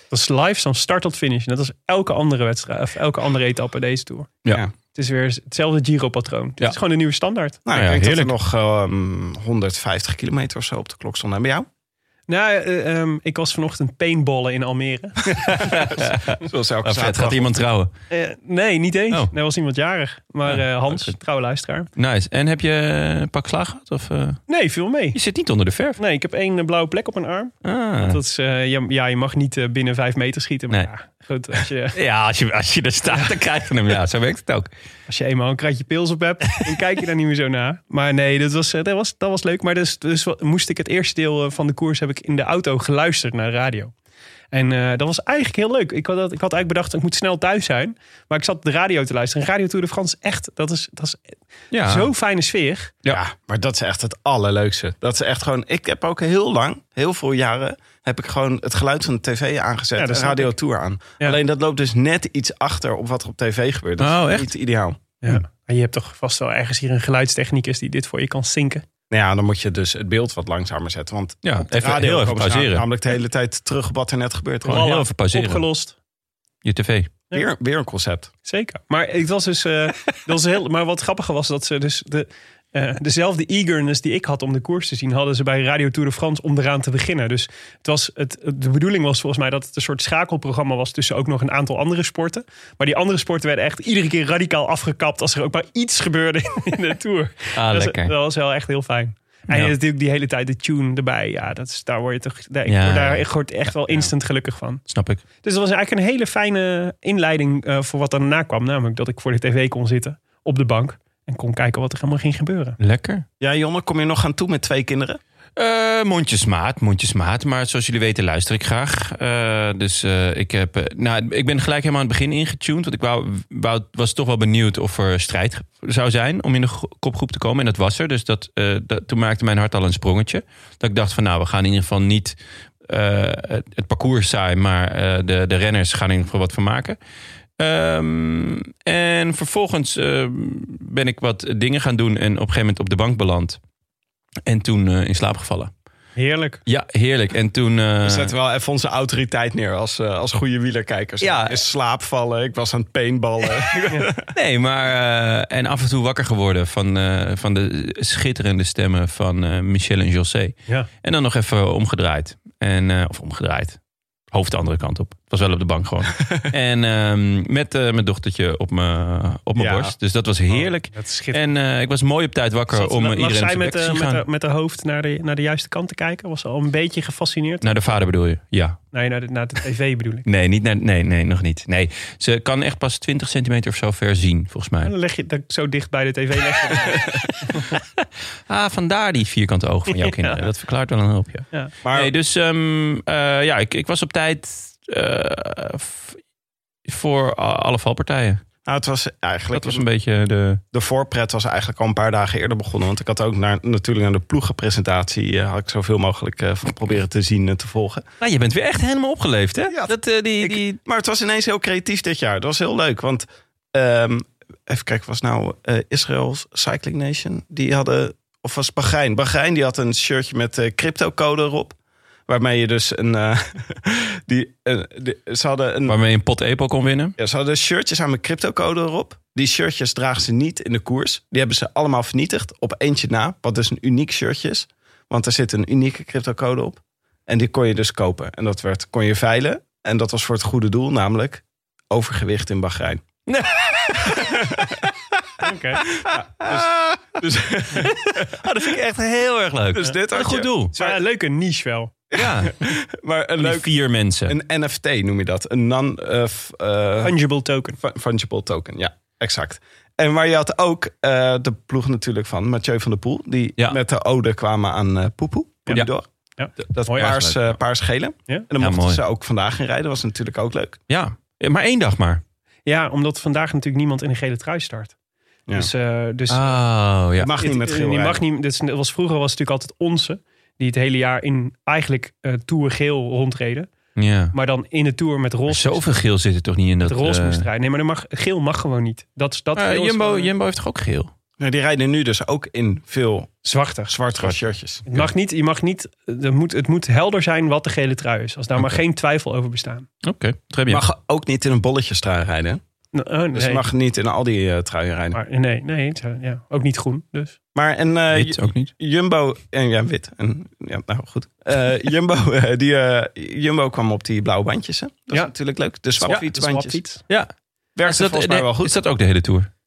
Dat is live van start tot finish. Net als elke andere wedstrijd of elke andere etappe deze tour. Ja. Ja. Het is weer hetzelfde Giro-patroon. Het Ja. is gewoon een nieuwe standaard. Nou, Ja, ik denk heerlijk. dat er nog ehm, 150 kilometer of zo op de klok stond. En bij jou? Nou, eh, ehm, ik was vanochtend paintballen in Almere. Zoals elke vet. zaterdag. Gaat iemand trouwen? Eh, nee, niet eens. Oh. Er was iemand jarig. Maar Ja, eh, Hans, trouwe luisteraar. Nice. En heb je een pak slaag gehad? Of, eh, Nee, viel mee. Je zit niet onder de verf. Nee, ik heb één blauwe plek op mijn arm. Ah. Dat is, ja, ja, je mag niet binnen vijf meter schieten. Maar Nee. ja, goed, als je, Ja, als je, als je er staat, dan krijg je hem. Ja, zo werkt het ook. als je eenmaal een kratje pils op hebt, dan kijk je daar niet meer zo naar. Maar nee, dat was, eh, dat was, dat was leuk. Maar dus, dus moest ik het eerste deel eh, van de koers heb ik in de auto geluisterd naar de radio. En eh, dat was eigenlijk heel leuk. Ik had, dat- ik had eigenlijk bedacht, ik moet snel thuis zijn. Maar ik zat de radio te luisteren. En Radio Tour de France, echt, dat is, dat is Ja. zo'n fijne sfeer. Ja. maar dat is echt het allerleukste. Dat is echt gewoon. Ik heb ook heel lang, heel veel jaren, heb ik gewoon het geluid van de tv aangezet Ja, en snap Radio ik. Tour aan. Ja. Alleen dat loopt dus net iets achter op wat er op tv gebeurt. Dat Oh, is echt? niet ideaal. Ja. En je hebt toch vast wel ergens hier een geluidstechnicus die dit voor je kan zinken. Nou ja, dan moet je dus het beeld wat langzamer zetten. Want Ja, de even, radio heel even pauzeren. namelijk de hele tijd terug op wat er net gebeurt. Gewoon heel even pauzeren. Opgelost. Je tv. weer, weer een concept. Zeker. Maar het was dus. eh, dat was heel, maar wat grappiger was dat ze dus de, eh, dezelfde eagerness die ik had om de koers te zien, hadden ze bij Radio Tour de France om eraan te beginnen. Dus het was het, de bedoeling was volgens mij dat het een soort schakelprogramma was tussen ook nog een aantal andere sporten. Maar die andere sporten werden echt iedere keer radicaal afgekapt als er ook maar iets gebeurde in de tour. Ah, dat, lekker. dat was wel echt heel fijn. En Ja. natuurlijk die hele tijd de tune erbij. Ja, dat is, daar word je toch. daar- Ja. word daar word echt wel instant gelukkig van. Snap ik. Dus dat was eigenlijk een hele fijne inleiding eh, voor wat daarna kwam. Namelijk dat ik voor de tv kon zitten op de bank. En kon kijken wat er helemaal ging gebeuren. Lekker. Ja, Jonne, kom je nog aan toe met twee kinderen? Eh, mondjesmaat, mondjesmaat. Maar zoals jullie weten luister ik graag. Eh, dus eh, ik, heb, nou, ik ben gelijk helemaal aan het begin ingetuned. Want ik wou, wou, was toch wel benieuwd of er strijd zou zijn om in de kopgroep te komen. En dat was er. Dus dat, eh, dat, toen maakte mijn hart al een sprongetje. Dat ik dacht van nou, we gaan in ieder geval niet eh, het, het parcours saai. Maar eh, de, de renners gaan in ieder geval wat van maken. Ehm, en vervolgens eh, ben ik wat dingen gaan doen. En op een gegeven moment op de bank beland. En toen eh, in slaap gevallen. Heerlijk. Ja, heerlijk. En toen. eh, We zetten wel even onze autoriteit neer als, eh, als goede wielerkijkers. Ja. In slaap vallen, ik was aan het paintballen. nee, maar. eh, en af en toe wakker geworden van, eh, van de schitterende stemmen van eh, Michel en José. Ja. En dan nog even omgedraaid. En, eh, of omgedraaid. Hoofd de andere kant op. Was wel op de bank gewoon. en ehm, met eh, mijn dochtertje op mijn op mijn Ja. borst. Dus dat was heerlijk. Dat is schitterend. En eh, ik was mooi op tijd wakker Zat- om lag eh, iedereen zij met, te met, de, met de hoofd naar de, naar de juiste kant te kijken? Was ze al een beetje gefascineerd? Naar de vader bedoel je? Ja. Nee, naar de, naar de tv bedoel ik. Nee, niet naar, nee, nee, nog niet. Nee, ze kan echt pas 20 centimeter of zo ver zien, volgens mij. Dan leg je dat zo dicht bij de tv. Leg je Ah, vandaar die vierkante ogen van jouw Ja. kinderen. Dat verklaart wel een hoop, ja. ja. Maar Nee, dus ehm, eh, ja, ik, ik was op tijd voor a- alle valpartijen. nou, het was eigenlijk... Dat was een beetje de... De voorpret was eigenlijk al een paar dagen eerder begonnen. Want ik had ook naar, natuurlijk naar de ploegenpresentatie... eh, had ik zoveel mogelijk eh, van proberen te zien en te volgen. Nou, je bent weer echt helemaal opgeleefd, hè? Ja, dat, eh, die, Ik- die... Maar het was ineens heel creatief dit jaar. Dat was heel leuk, want... ehm, even kijken, was nou eh Israel's Cycling Nation? Die hadden... Of was Bahrein? Bahrein die had een shirtje met eh cryptocode erop. Waarmee je dus een... eh, die, eh, die- ze hadden een... Waarmee je een pot Epo kon winnen. Ja, ze hadden shirtjes aan met cryptocode erop. Die shirtjes dragen ze niet in de koers. Die hebben ze allemaal vernietigd op eentje na. Wat dus een uniek shirtje is. Want er zit een unieke cryptocode op. En die kon je dus kopen. En dat werd, kon je veilen. En dat was voor het goede doel, namelijk overgewicht in Bahrein. Oké. Dus, Ah, dat vind ik echt heel erg leuk. dus dit Een goed je. doel. Maar een leuke niche wel. Ja, Maar een leuk... vier mensen. Een NFT noem je dat. Een non... eh, eh, Fungible token. Fun- fungible token, ja, exact. En waar je had ook eh, de ploeg natuurlijk van Mathieu van der Poel. Die Ja. met de ode kwamen aan eh Poepoe. Ja. door. Ja. Dat Mooi paars, paars-gele. Ja. En dan Ja, mochten mooi. ze ook vandaag in rijden. was natuurlijk ook leuk. Ja, maar één dag maar. Ja, omdat vandaag natuurlijk niemand in een gele trui start. Ja. Dus, eh, dus Oh, ja. Mag niet met geel die mag niet, dus, dat was, vroeger was het natuurlijk altijd onze. Die het hele jaar in eigenlijk eh Tour geel rondreden. ja. Maar dan in de Tour met roze, zoveel geel zit er toch niet in dat... roze eh, moest rijden. Nee, maar mag, geel mag gewoon niet. Dat, is- dat Jumbo, gewoon Jumbo heeft toch ook geel? Nee, die rijden nu dus ook in veel zwarter. zwartere shirtjes. Het mag niet, je mag niet, het moet, het moet helder zijn wat de gele trui is. Als daar maar geen twijfel over bestaan. Oké, okay, Je mag ook niet in een bolletjestrui rijden. Oh, nee. Dus je mag niet in al die eh, truien rijden. Maar, Maar, nee, nee, het, eh, ja, ook niet groen. Dus. en eh, Wit ook niet. Jumbo, en ja, wit. En, ja, nou goed. Eh, Jumbo, die, eh, Jumbo kwam op die blauwe bandjes. Hè? Dat Ja. is natuurlijk leuk. De Ja, swapfietsbandjes. de swapfiets. Ja. Werkt dat, volgens mij wel goed. is dat ook de hele Tour?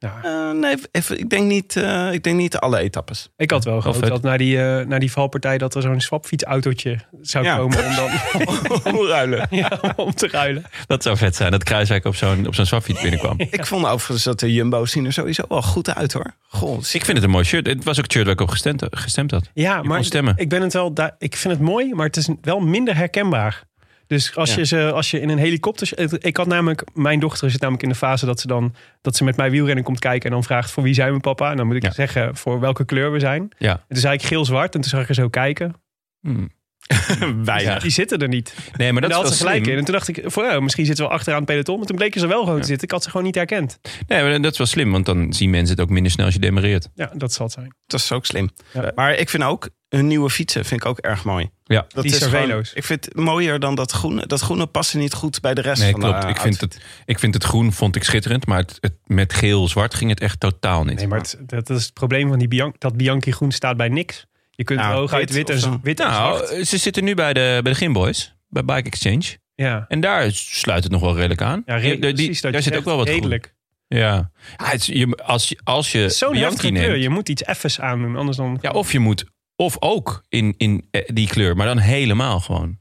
Ja. Eh, nee, even, ik, denk niet, eh, ik denk niet alle etappes. Ik had wel gehoopt dat na die, eh, na die valpartij dat er zo'n swapfietsautootje zou Ja. komen om dan ruilen. ja, om te ruilen. Dat zou vet zijn, dat Kruiswijk op zo'n op zo'n swapfiets binnenkwam. Ik vond overigens dat de Jumbo's zien er sowieso wel goed uit hoor. Goh, Ik vind het een mooi shirt. Het was ook het shirt waar ik op gestemd, gestemd had. Ja, maar stemmen. ik ben het wel. Ik vind het mooi, maar het is wel minder herkenbaar. Dus als, Ja. je ze, als je in een helikopter. Ik had namelijk. Mijn dochter zit namelijk in de fase dat ze dan. dat ze met mij wielrennen komt kijken. en dan vraagt: voor wie zijn we, papa? En dan moet ik Ja. zeggen voor welke kleur we zijn. Ja. En toen zei ik geel-zwart. En toen zag ik er zo kijken. Hmm. weinig. Die zitten er niet. Nee, maar en dat had ze gelijk slim. in. En toen dacht ik: voor, oh, misschien zitten we achteraan het peloton. Maar toen bleken ze wel gewoon te zitten. Ik had ze gewoon niet herkend. Nee, maar dat is wel slim, want dan zien mensen het ook minder snel als je demareert. Ja, dat zal het zijn. Dat is ook slim. Ja. Maar ik vind ook hun nieuwe fietsen vind ik ook erg mooi. Ja. Dat Die is gewoon- Cervelo's. ik vind het mooier dan dat groene. Dat groene past niet goed bij de rest Nee, van klopt. de Ik vind, het, ik vind het groen vond ik schitterend, maar het, het, met geel-zwart ging het echt totaal niet. Nee, maar het, dat is het probleem van die Bian dat Bianchi groen staat bij niks. Je kunt Nou, er hooguit wit wit en, zo. wit en zwart. nou, ze zitten nu bij de, bij de Gymboys, bij Bike Exchange. Ja. En daar sluit het nog wel redelijk aan. Ja, re- Die- precies. Daar zit ook wel wat redelijk. groen. Ja. ja het je, als je, als je Zo'n Bianchi heftige kleur. Je moet iets effens aandoen, anders dan... ja, of je moet, of ook in, in eh, die kleur, maar dan helemaal gewoon.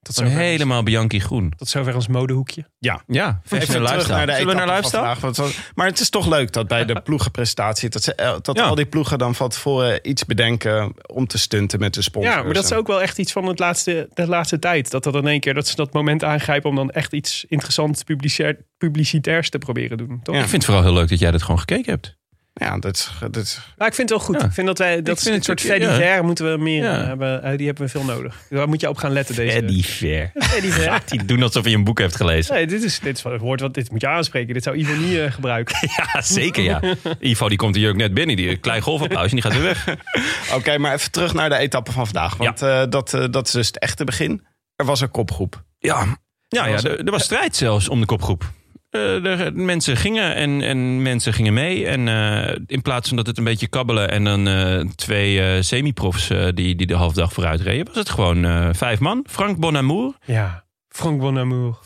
zover, helemaal Bianchi groen. tot zover ons modehoekje. Ja, Even even naar naar de Zullen we naar lifestyle? vandaag, Maar het is toch leuk dat bij de ploegenpresentatie... dat, ze, eh, dat Ja. al die ploegen dan van tevoren iets bedenken... om te stunten met de sponsors. Ja, maar dat is ook wel echt iets van het laatste, de laatste tijd. Dat dat in één keer dat ze dat moment aangrijpen om dan echt iets interessants publicitair, publicitairs te proberen doen. Toch? Ja. Ik vind het vooral heel leuk dat jij dat gewoon gekeken hebt. Ja, dat. Dat Maar ik vind het wel goed. Ja. Ik vind dat wij dat vind het een soort ja. divers moeten we meer Ja. eh, hebben. Eh, Die hebben we veel nodig. Daar moet je op gaan letten deze. fair. Fait divers. Die doen alsof je een boek hebt gelezen. Nee, dit is, dit is wat het woord wat dit moet je aanspreken. Dit zou Ivo niet eh, gebruiken. Ja, zeker ja. Ivo die komt hier ook net binnen. Die een klein golfapplaus en die gaat weer weg. Oké, maar even terug naar de etappe van vandaag. Want eh, dat, dat is dus het echte begin. Er was een kopgroep. Ja, ja, ja er, er was strijd zelfs om de kopgroep. Eh, er, mensen gingen en, en mensen gingen mee. En eh, in plaats van dat het een beetje kabbelen en dan eh, twee eh semi-profs eh, die, die de halfdag vooruit reden, was het gewoon eh, vijf man. Frank Bonamour. Ja. Frank Bonamour.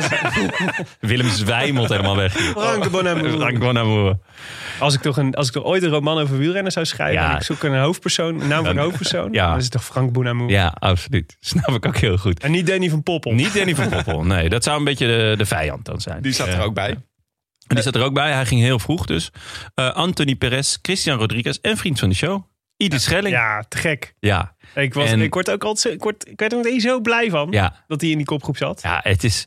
Willem zwijmelt helemaal weg. hier. Frank Bonamour. Frank Bonamour. Als ik, toch een, als ik toch ooit een roman over wielrennen zou schrijven... Ja. en ik zoek een hoofdpersoon, een naam van een hoofdpersoon... Ja. dan is het toch Frank Bonamour. Ja, absoluut. Snap ik ook heel goed. En niet Danny van Poppel. Niet Danny van Poppel. Nee, dat zou een beetje de, de vijand dan zijn. Die zat er ook bij. En die zat er ook bij. Hij ging heel vroeg dus. Eh, Anthony Perez, Christian Rodriguez en vriend van de show. Ieder Schelling. Ja. Ja, te gek. Ja. Ik, was, En- ik, word ook altijd, zo- ik, word, ik werd er meteen zo blij van ja. dat hij in die kopgroep zat. het is,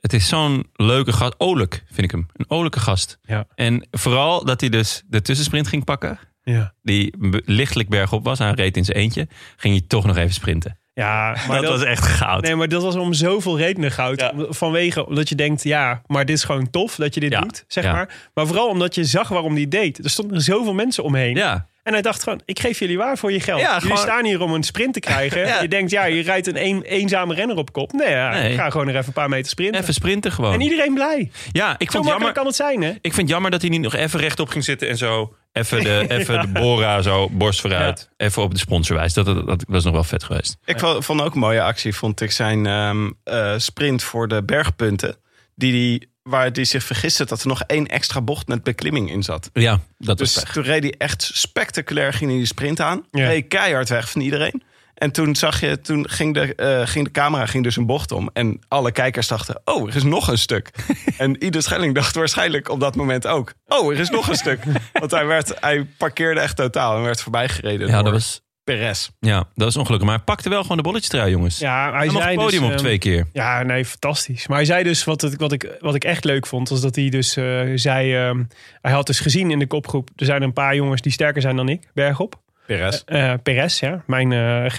het is zo'n leuke gast. Olijk vind ik hem. Een olijke gast. Ja. En vooral dat hij dus de tussensprint ging pakken. Ja, Die lichtelijk bergop was. Hij reed in zijn eentje. Ging hij toch nog even sprinten. ja maar dat, was echt goud. Nee, maar dat was om zoveel redenen goud. Ja. Vanwege omdat je denkt, ja, maar dit is gewoon tof dat je dit Ja. doet, zeg Ja. maar. Maar vooral omdat je zag waarom die deed. Er stonden zoveel mensen omheen. Ja. En hij dacht gewoon, ik geef jullie waar voor je geld. Ja, jullie gewoon- staan hier om een sprint te krijgen. Ja. Je denkt, ja, je rijdt een, een eenzame renner op kop. Nee, ja, Nee. ik ga gewoon er even een paar meter sprinten. Even sprinten gewoon. En iedereen blij. ja, ik Zo vond jammer. kan het zijn, hè? Ik vind het jammer dat hij niet nog even rechtop ging zitten en zo. Even de, even de Bora zo, borst vooruit. Even op de sponsor wijst. Dat, dat, dat was nog wel vet geweest. Ik vo- vond ook een mooie actie, vond ik zijn ehm, eh, sprint voor de bergpunten. Die die, waar hij zich vergiste dat er nog één extra bocht met beklimming in zat. Ja, dat was Dus pech. toen reed hij echt spectaculair ging hij die sprint aan. Ja. Reed keihard weg van iedereen. En toen zag je, toen ging de, eh, ging de camera ging dus een bocht om. En alle kijkers dachten, oh, er is nog een stuk. en ieder Schelling dacht waarschijnlijk op dat moment ook, oh, er is nog een stuk. Want hij, werd, hij parkeerde echt totaal en werd voorbijgereden Ja, door dat was, Perez. ja, dat was ongelukkig. Maar hij pakte wel gewoon de bolletjestrui, jongens. Ja, hij zei het podium dus, op ehm, twee keer. Ja, nee, fantastisch. Maar hij zei dus, wat, het, wat, ik, wat ik echt leuk vond, was dat hij dus eh, zei... ehm, hij had dus gezien in de kopgroep, er zijn een paar jongens die sterker zijn dan ik, bergop. Perez. Eh Perez, ja, mijn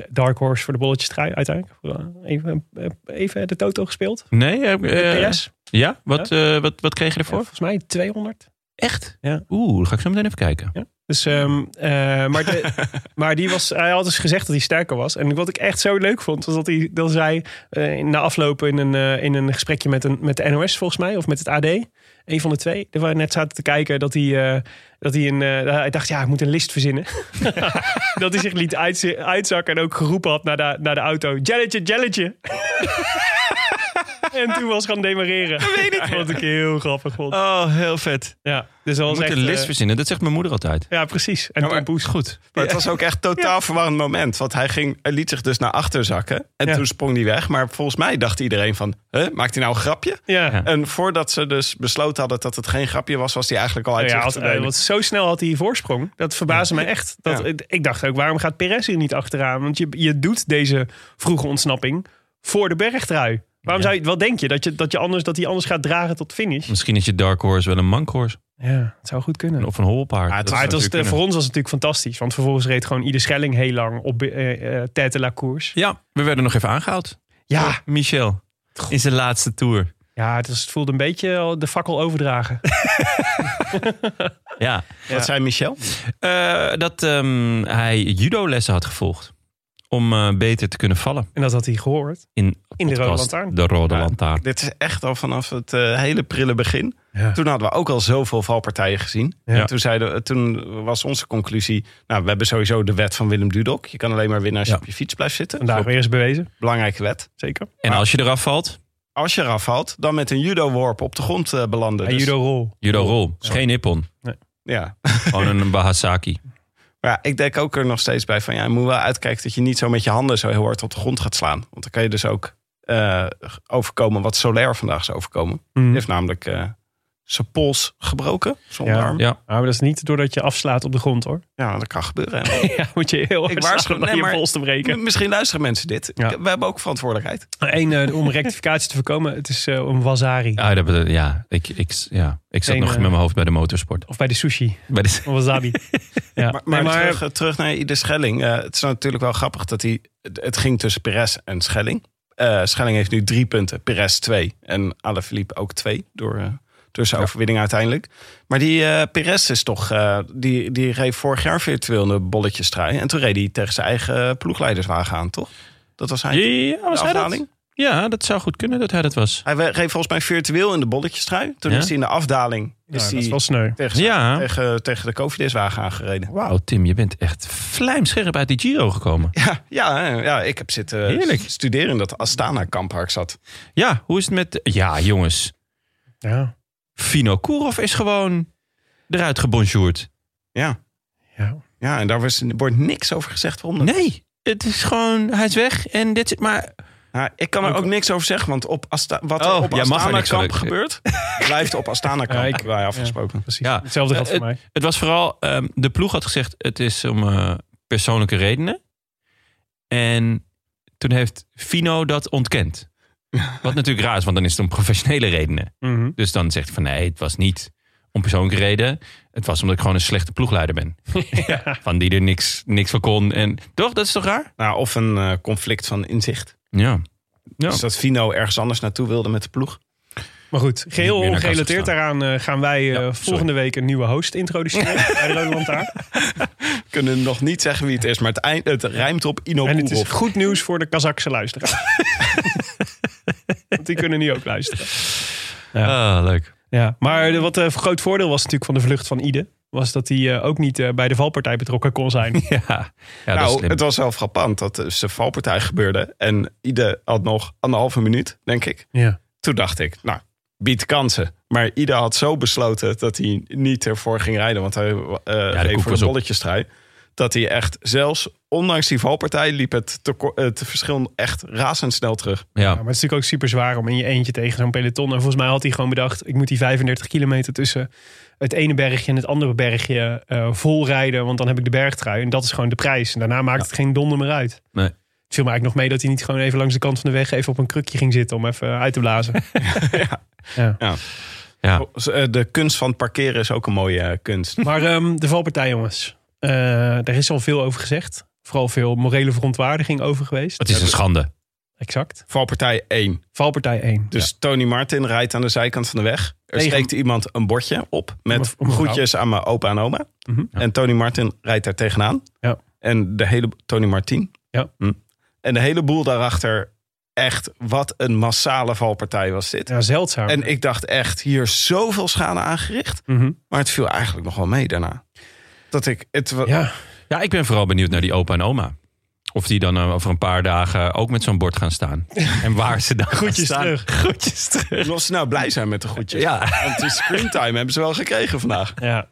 dark horse voor de bolletjes trui uiteindelijk. Even, even de toto gespeeld. Nee? Perez, ja? Wat, eh, wat, wat kreeg je Ja, ervoor? volgens mij 200. Echt? Ja. Oeh, dan ga ik zo meteen even kijken. Ja. Dus, ehm, eh, maar, de, maar die was, hij had dus gezegd dat hij sterker was. En wat ik echt zo leuk vond, was dat hij dat zei eh, na afloop in een, eh, in een gesprekje met, een, met de NOS volgens mij, of met het AD. Een van de twee. We net zaten te kijken dat hij, dat hij een. hij dacht, ja, ik moet een list verzinnen. dat hij zich liet uitz- uitzakken en ook geroepen had naar de, naar de auto: Jelletje, Jelletje. En toen was gaan demareren. Dat weet ik. Wat ik heel grappig vond. Oh, heel vet. Ja, dus dat Je was echt, een list eh, verzinnen. Dat zegt mijn moeder altijd. Ja, precies. En Ja, maar- Tom Poes. Goed. Maar het was ook echt een totaal verwarrend moment. Want hij, ging, hij liet zich dus naar achter zakken. En Ja. toen sprong hij weg. Maar volgens mij dacht iedereen van... Huh, maakt hij nou een grapje? Ja. En voordat ze dus besloten hadden dat het geen grapje was... was hij eigenlijk al uit Ja, had, eh, want zo snel had hij voorsprong. Dat verbaasde mij echt. Dat, Ja. Ik dacht ook, waarom gaat Perez hier niet achteraan? Want je, je doet deze vroege ontsnapping voor de bergtrui. Waarom zou je, wat denk je? Dat, je, dat, je anders, dat hij anders gaat dragen tot finish? Misschien is je Dark Horse wel een Mank Horse. Ja, het zou goed kunnen. Of een holpaard. Ja, het Maar het was, natuurlijk voor ons was het natuurlijk fantastisch. Want vervolgens reed gewoon Ieder Schelling heel lang op eh eh Tête la Course. Ja, we werden nog even aangehaald. Ja, Door Michel. In zijn laatste tour. ja het, was, het voelde een beetje de fakkel overdragen. Ja. Wat zei Michel? Eh, dat ehm, hij judo-lessen had gevolgd. Om eh, beter te kunnen vallen. En dat had hij gehoord. In, In de Rode podcast Lantaarn. De Rode Ja. Lantaarn. Dit is echt al vanaf het eh, hele prille begin. Ja. Toen hadden we ook al zoveel valpartijen gezien. Ja. En toen, zeiden, toen was onze conclusie... Nou, we hebben sowieso de wet van Willem Dudok. Je kan alleen maar winnen als je op je fiets blijft zitten. Vandaag weer eens bewezen. belangrijke wet. Zeker. En als je eraf valt, Als je eraf valt, dan met een judo-worp op de grond eh, belanden. En Dus- judo rol. judo-rol. Is geen nippon. Ja. Gewoon een Bahasaki. Maar ja, ik denk ook er nog steeds bij van... ja, je moet wel uitkijken dat je niet zo met je handen zo heel hard op de grond gaat slaan. Want dan kan je dus ook eh, overkomen wat Soler vandaag is overkomen. Die heeft namelijk eh, zijn pols gebroken, zijn Ja. onderarm. Ja. Ja. Maar dat is niet doordat je afslaat op de grond hoor. dat kan gebeuren. Ja, moet je heel hard Ik waarschuw- om nee, je pols te breken. Misschien luisteren mensen dit. Ja. Ik- We hebben ook verantwoordelijkheid. Eén, eh, om rectificatie te voorkomen, het is eh om Wazari. Ah, dat, ja, ik, ik, ja, ik zat nog eh, met mijn hoofd bij de motorsport. Of bij de sushi. Bij de, Wasabi. ja. Maar, maar, Nee, maar terug, terug naar Ieder Schelling. Eh, het is natuurlijk wel grappig dat hij... Het, ging tussen Perez en Schelling. Eh, Schelling heeft nu drie punten. Perez twee. En Alaphilippe ook twee. Door, door zijn overwinning uiteindelijk. Maar die eh Perez is toch... eh, die, die reed vorig jaar virtueel in de bolletjestrui. En toen reed hij tegen zijn eigen ploegleiderswagen aan, toch? Dat was hij. ja, was hij dat? afdaling. Ja, dat zou goed kunnen dat hij dat was. Hij reed volgens mij virtueel in de bolletjestrui. Toen Ja? is hij in de afdaling... ja, Is dat hij is wel sneu. tegen, Ja. tegen, tegen de aangereden. Wauw, Tim, je bent echt vlijmscherp uit die Giro gekomen. Ja, ja, ja, ik heb zitten Heerlijk. studeren in dat Astana-kamp waar ik zat. Ja, hoe is het met... Ja, jongens. Ja. Fino Kourov is gewoon eruit gebonjourd. Ja, Ja. ja en daar was, wordt niks over gezegd waarom. dat- Nee, het is gewoon... Hij is weg en dit zit maar... Nou, ik kan er ook niks over zeggen, want op Asta wat er Oh, op er Astana-kamp gebeurt, blijft op Astana-kamp, Ja, wij afgesproken. Precies. Ja. Hetzelfde geldt voor mij. Het was vooral... ehm, de ploeg had gezegd, het is om eh, persoonlijke redenen. En toen heeft Fino dat ontkend. Wat natuurlijk raar is, want dan is het om professionele redenen. Mhm. Dus dan zegt hij van nee, het was niet om persoonlijke reden. Het was omdat ik gewoon een slechte ploegleider ben. Van die er niks, niks van kon. En toch, dat is toch raar? Nou, of een eh, conflict van inzicht. Ja. Ja. Dus dat Fino ergens anders naartoe wilde met de ploeg. Maar goed, geheel ongerelateerd daaraan eh, gaan wij eh, Ja, sorry. volgende week een nieuwe host introduceren bij de Rode Lantaarn. We kunnen nog niet zeggen wie het is, maar het, eind, het rijmt op Ino En het is goed nieuws voor de Kazakse luisteraars. Want die kunnen nu ook luisteren. Ah, leuk. Ja, maar de- wat een groot voordeel was natuurlijk van de vlucht van Ide... was dat hij eh, ook niet eh, bij de valpartij betrokken kon zijn. Ja, ja dat is nou, slim. het was wel frappant dat dus de valpartij gebeurde. En Ide had nog anderhalve minuut, denk ik. Ja. Toen dacht ik, nou, biedt kansen. Maar Ide had zo besloten dat hij niet ervoor ging rijden. Want hij eh voor was de op. bolletjestrui. Dat hij echt, zelfs ondanks die valpartij... liep het, te, het verschil echt razendsnel terug. ja. Ja, maar het is natuurlijk ook super zwaar om in je eentje tegen zo'n peloton. En volgens mij had hij gewoon bedacht: ik moet die 35 kilometer tussen het ene bergje en het andere bergje eh vol rijden. Want dan heb ik de bergtrui. En dat is gewoon de prijs. En daarna maakt het geen donder meer uit. Nee. Het viel me eigenlijk nog mee dat hij niet gewoon even langs de kant van de weg even op een krukje ging zitten om even uit te blazen. ja. ja. Eh, De kunst van parkeren is ook een mooie eh, kunst. Maar ehm, de valpartij, jongens. Eh daar is al veel over gezegd. Vooral veel morele verontwaardiging over geweest. Het is een schande. Exact. Valpartij 1. Valpartij 1. Dus Tony Martin rijdt aan de zijkant van de weg. Er Tegen- steekt iemand een bordje op met om een vrouw. groetjes aan mijn opa en oma. Mhm. En Tony Martin rijdt daar tegenaan. Ja. En de hele... Tony Martin. Ja. Hm. En de hele boel daarachter... Echt, wat een massale valpartij was dit. Ja, zeldzaam. En ik dacht echt, hier is zoveel schade aangericht. Mhm. Maar het viel eigenlijk nog wel mee daarna. Dat ik... Het, Ja, Ja, ik ben vooral benieuwd naar die opa en oma. Of die dan eh, over een paar dagen ook met zo'n bord gaan staan. En waar ze dan gaan Groetjes staan. terug. Groetjes terug. Of ze nou blij zijn met de goedjes. Ja. Want die screentime hebben ze wel gekregen vandaag. ja.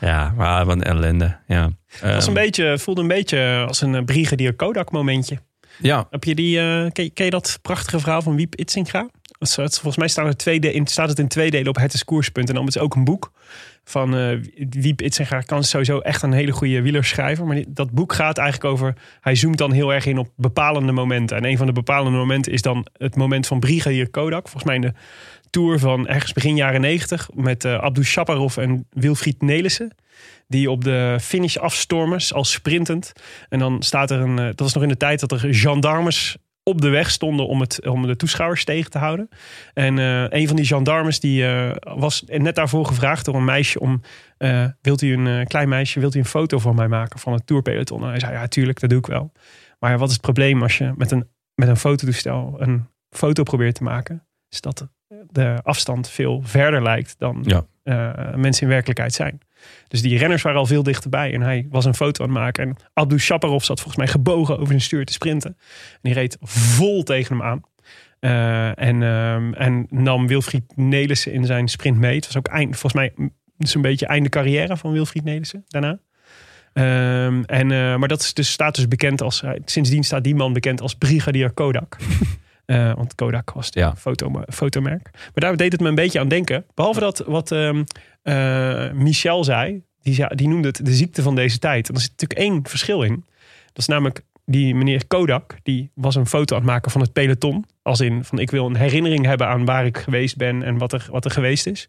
Ja, maar wat een ellende. Ja. Het was een Ehm, beetje, voelde een beetje als een eh, Brigadier Kodak momentje. Ja, Heb je die, eh, ken, je- ken je dat prachtige verhaal van Wiep Itzinga? Het- Volgens mij staat het, twee de- in, staat het in twee delen op Het is Koerspunt. En dan is het ook een boek van eh Wiep Itzinga. Kan sowieso echt een hele goede wielerschrijver. Maar dat boek gaat eigenlijk over... Hij zoomt dan heel erg in op bepalende momenten. En een van de bepalende momenten is dan het moment van Brigadier Kodak. Volgens mij in de Tour van ergens begin jaren negentig. Met eh Abdou Shaparov en Wilfried Nelissen. Die op de finish afstormen, als sprintend. En dan staat er een. eh, Dat was nog in de tijd dat er gendarmes op de weg stonden om, het, om de toeschouwers tegen te houden. En eh, een van die gendarmes die eh, was net daarvoor gevraagd door een meisje om... eh, wilt u een klein meisje, wilt u een foto van mij maken van het tourpeloton? En hij zei, ja, tuurlijk, dat doe ik wel. Maar wat is het probleem als je met een, met een fototoestel een foto probeert te maken? Is dat de afstand veel verder lijkt dan Ja. mensen in werkelijkheid zijn. Dus die renners waren al veel dichterbij. En hij was een foto aan het maken. En Abdou Shaparov zat volgens mij gebogen over zijn stuur te sprinten. En die reed vol tegen hem aan. Eh, en, ehm, en nam Wilfried Nelissen in zijn sprint mee. Het was ook eind, volgens mij zo'n beetje einde carrière van Wilfried Nelissen daarna. Ehm, en, eh, maar dat is dus, staat dus bekend als... sindsdien staat die man bekend als Brigadier Kodak. Eh, want Kodak was de Ja. foto, fotomerk. Maar daar deed het me een beetje aan denken. Behalve dat wat ehm, eh, Michel zei. Die, die noemde het de ziekte van deze tijd. En er zit natuurlijk één verschil in. Dat is namelijk die meneer Kodak. Die was een foto aan het maken van het peloton. Als in van ik wil een herinnering hebben aan waar ik geweest ben. En wat er, wat er geweest is.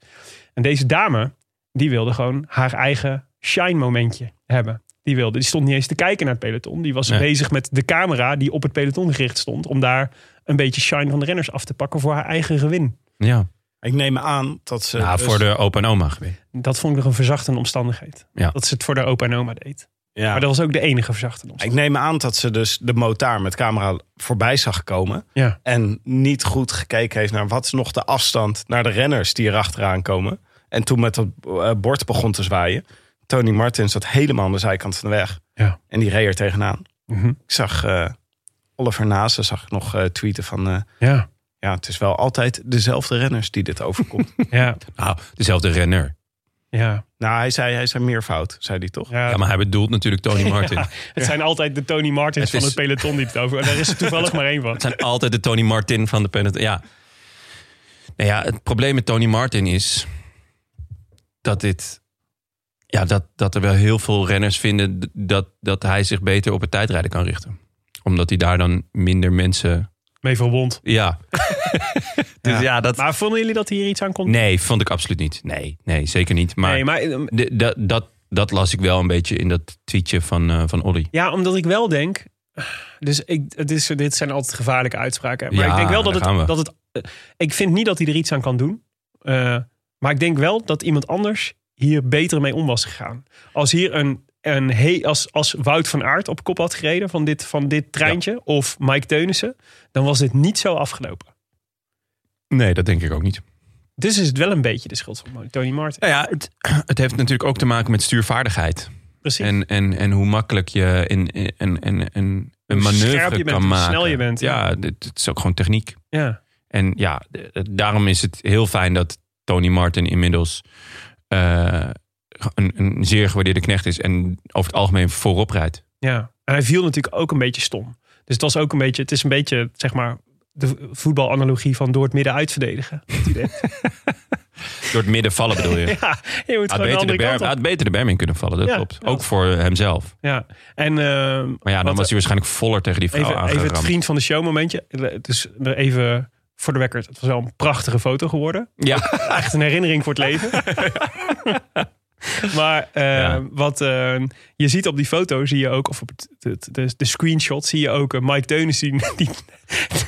En deze dame. Die wilde gewoon haar eigen shine momentje hebben. Die, wilde, die stond niet eens te kijken naar het peloton. Die was Nee. bezig met de camera die op het peloton gericht stond. Om daar een beetje shine van de renners af te pakken voor haar eigen gewin. ja. Ik neem aan dat ze... Nou, dus- voor de opa en oma geweest. Dat vond ik nog een verzachtende omstandigheid. Ja. Dat ze het voor de opa en oma deed. ja. Maar dat was ook de enige verzachtende Ik neem aan dat ze dus de motaar met camera voorbij zag komen. Ja. En niet goed gekeken heeft naar wat is nog de afstand naar de renners die erachteraan komen. En toen met dat eh, bord begon te zwaaien. Tony Martin zat helemaal aan de zijkant van de weg. Ja. En die reed er tegenaan. Mhm. Ik zag eh, Oliver Nase zag ik nog eh, tweeten van... eh, Ja. ja, het is wel altijd dezelfde renners die dit overkomt. Ja. Nou, dezelfde renner. Ja. nou, hij zei, hij zei meervoud, zei hij toch? Ja. Ja, maar hij bedoelt natuurlijk Tony Martin. Ja, het zijn altijd de Tony Martins Het van is- het peloton die het over. En daar is er toevallig maar één van. Het zijn altijd de Tony Martin van de peloton. Ja. Nou ja, het probleem met Tony Martin is dat dit. Ja, dat, dat er wel heel veel renners vinden dat, dat hij zich beter op het tijdrijden kan richten. Omdat hij daar dan minder mensen. Mee verwond. Ja. dus ja, dat. Maar vonden jullie dat hier iets aan kon? Nee, vond ik absoluut niet. Nee, nee zeker niet. Maar, Nee, maar eh, de- dat, dat, dat las ik wel een beetje in dat tweetje van, eh van Olly. ja, omdat ik wel denk. Dus ik, het is, dit zijn altijd gevaarlijke uitspraken. Maar Ja, ik denk wel dat het, dat het. eh, Ik vind niet dat hij er iets aan kan doen. Eh, maar ik denk wel dat iemand anders hier beter mee om was gegaan. Als hier een. Een he, als, als Wout van Aert op kop had gereden van dit, van dit treintje. Of Mike Teunissen. Dan was dit niet zo afgelopen. Nee, dat denk ik ook niet. Dus is het wel een beetje de schuld van Tony Martin. Nou ja, het, het heeft natuurlijk ook te maken met stuurvaardigheid. Precies. En, en, en hoe makkelijk je in, in, in, een Hoe scherp manoeuvre je bent, kan hoe maken. snel je bent, ja. Het is ook gewoon techniek. ja. En ja, daarom is het heel fijn dat Tony Martin inmiddels eh, een, een zeer gewaardeerde knecht is. En over het algemeen voorop rijdt. Ja, en hij viel natuurlijk ook een beetje stom. Dus het was ook een beetje, het is een beetje, zeg maar, de voetbalanalogie van door het midden uitverdedigen. Door het midden vallen bedoel je. ja, je moet Had de beter, de andere berm, had beter de berm in kunnen vallen, dat Ja, klopt. ja. Ook voor hemzelf. Ja, en ehm, Maar ja, dan was hij waarschijnlijk voller tegen die vrouw even, even het aangeramd. vriend van de show momentje. Dus even voor de record, het was wel een prachtige foto geworden. Ja, Echt een herinnering voor het leven. Maar eh, Ja. wat eh, je ziet op die foto, zie je ook, of op het- de, de screenshot, zie je ook eh, Mike Teunis die, die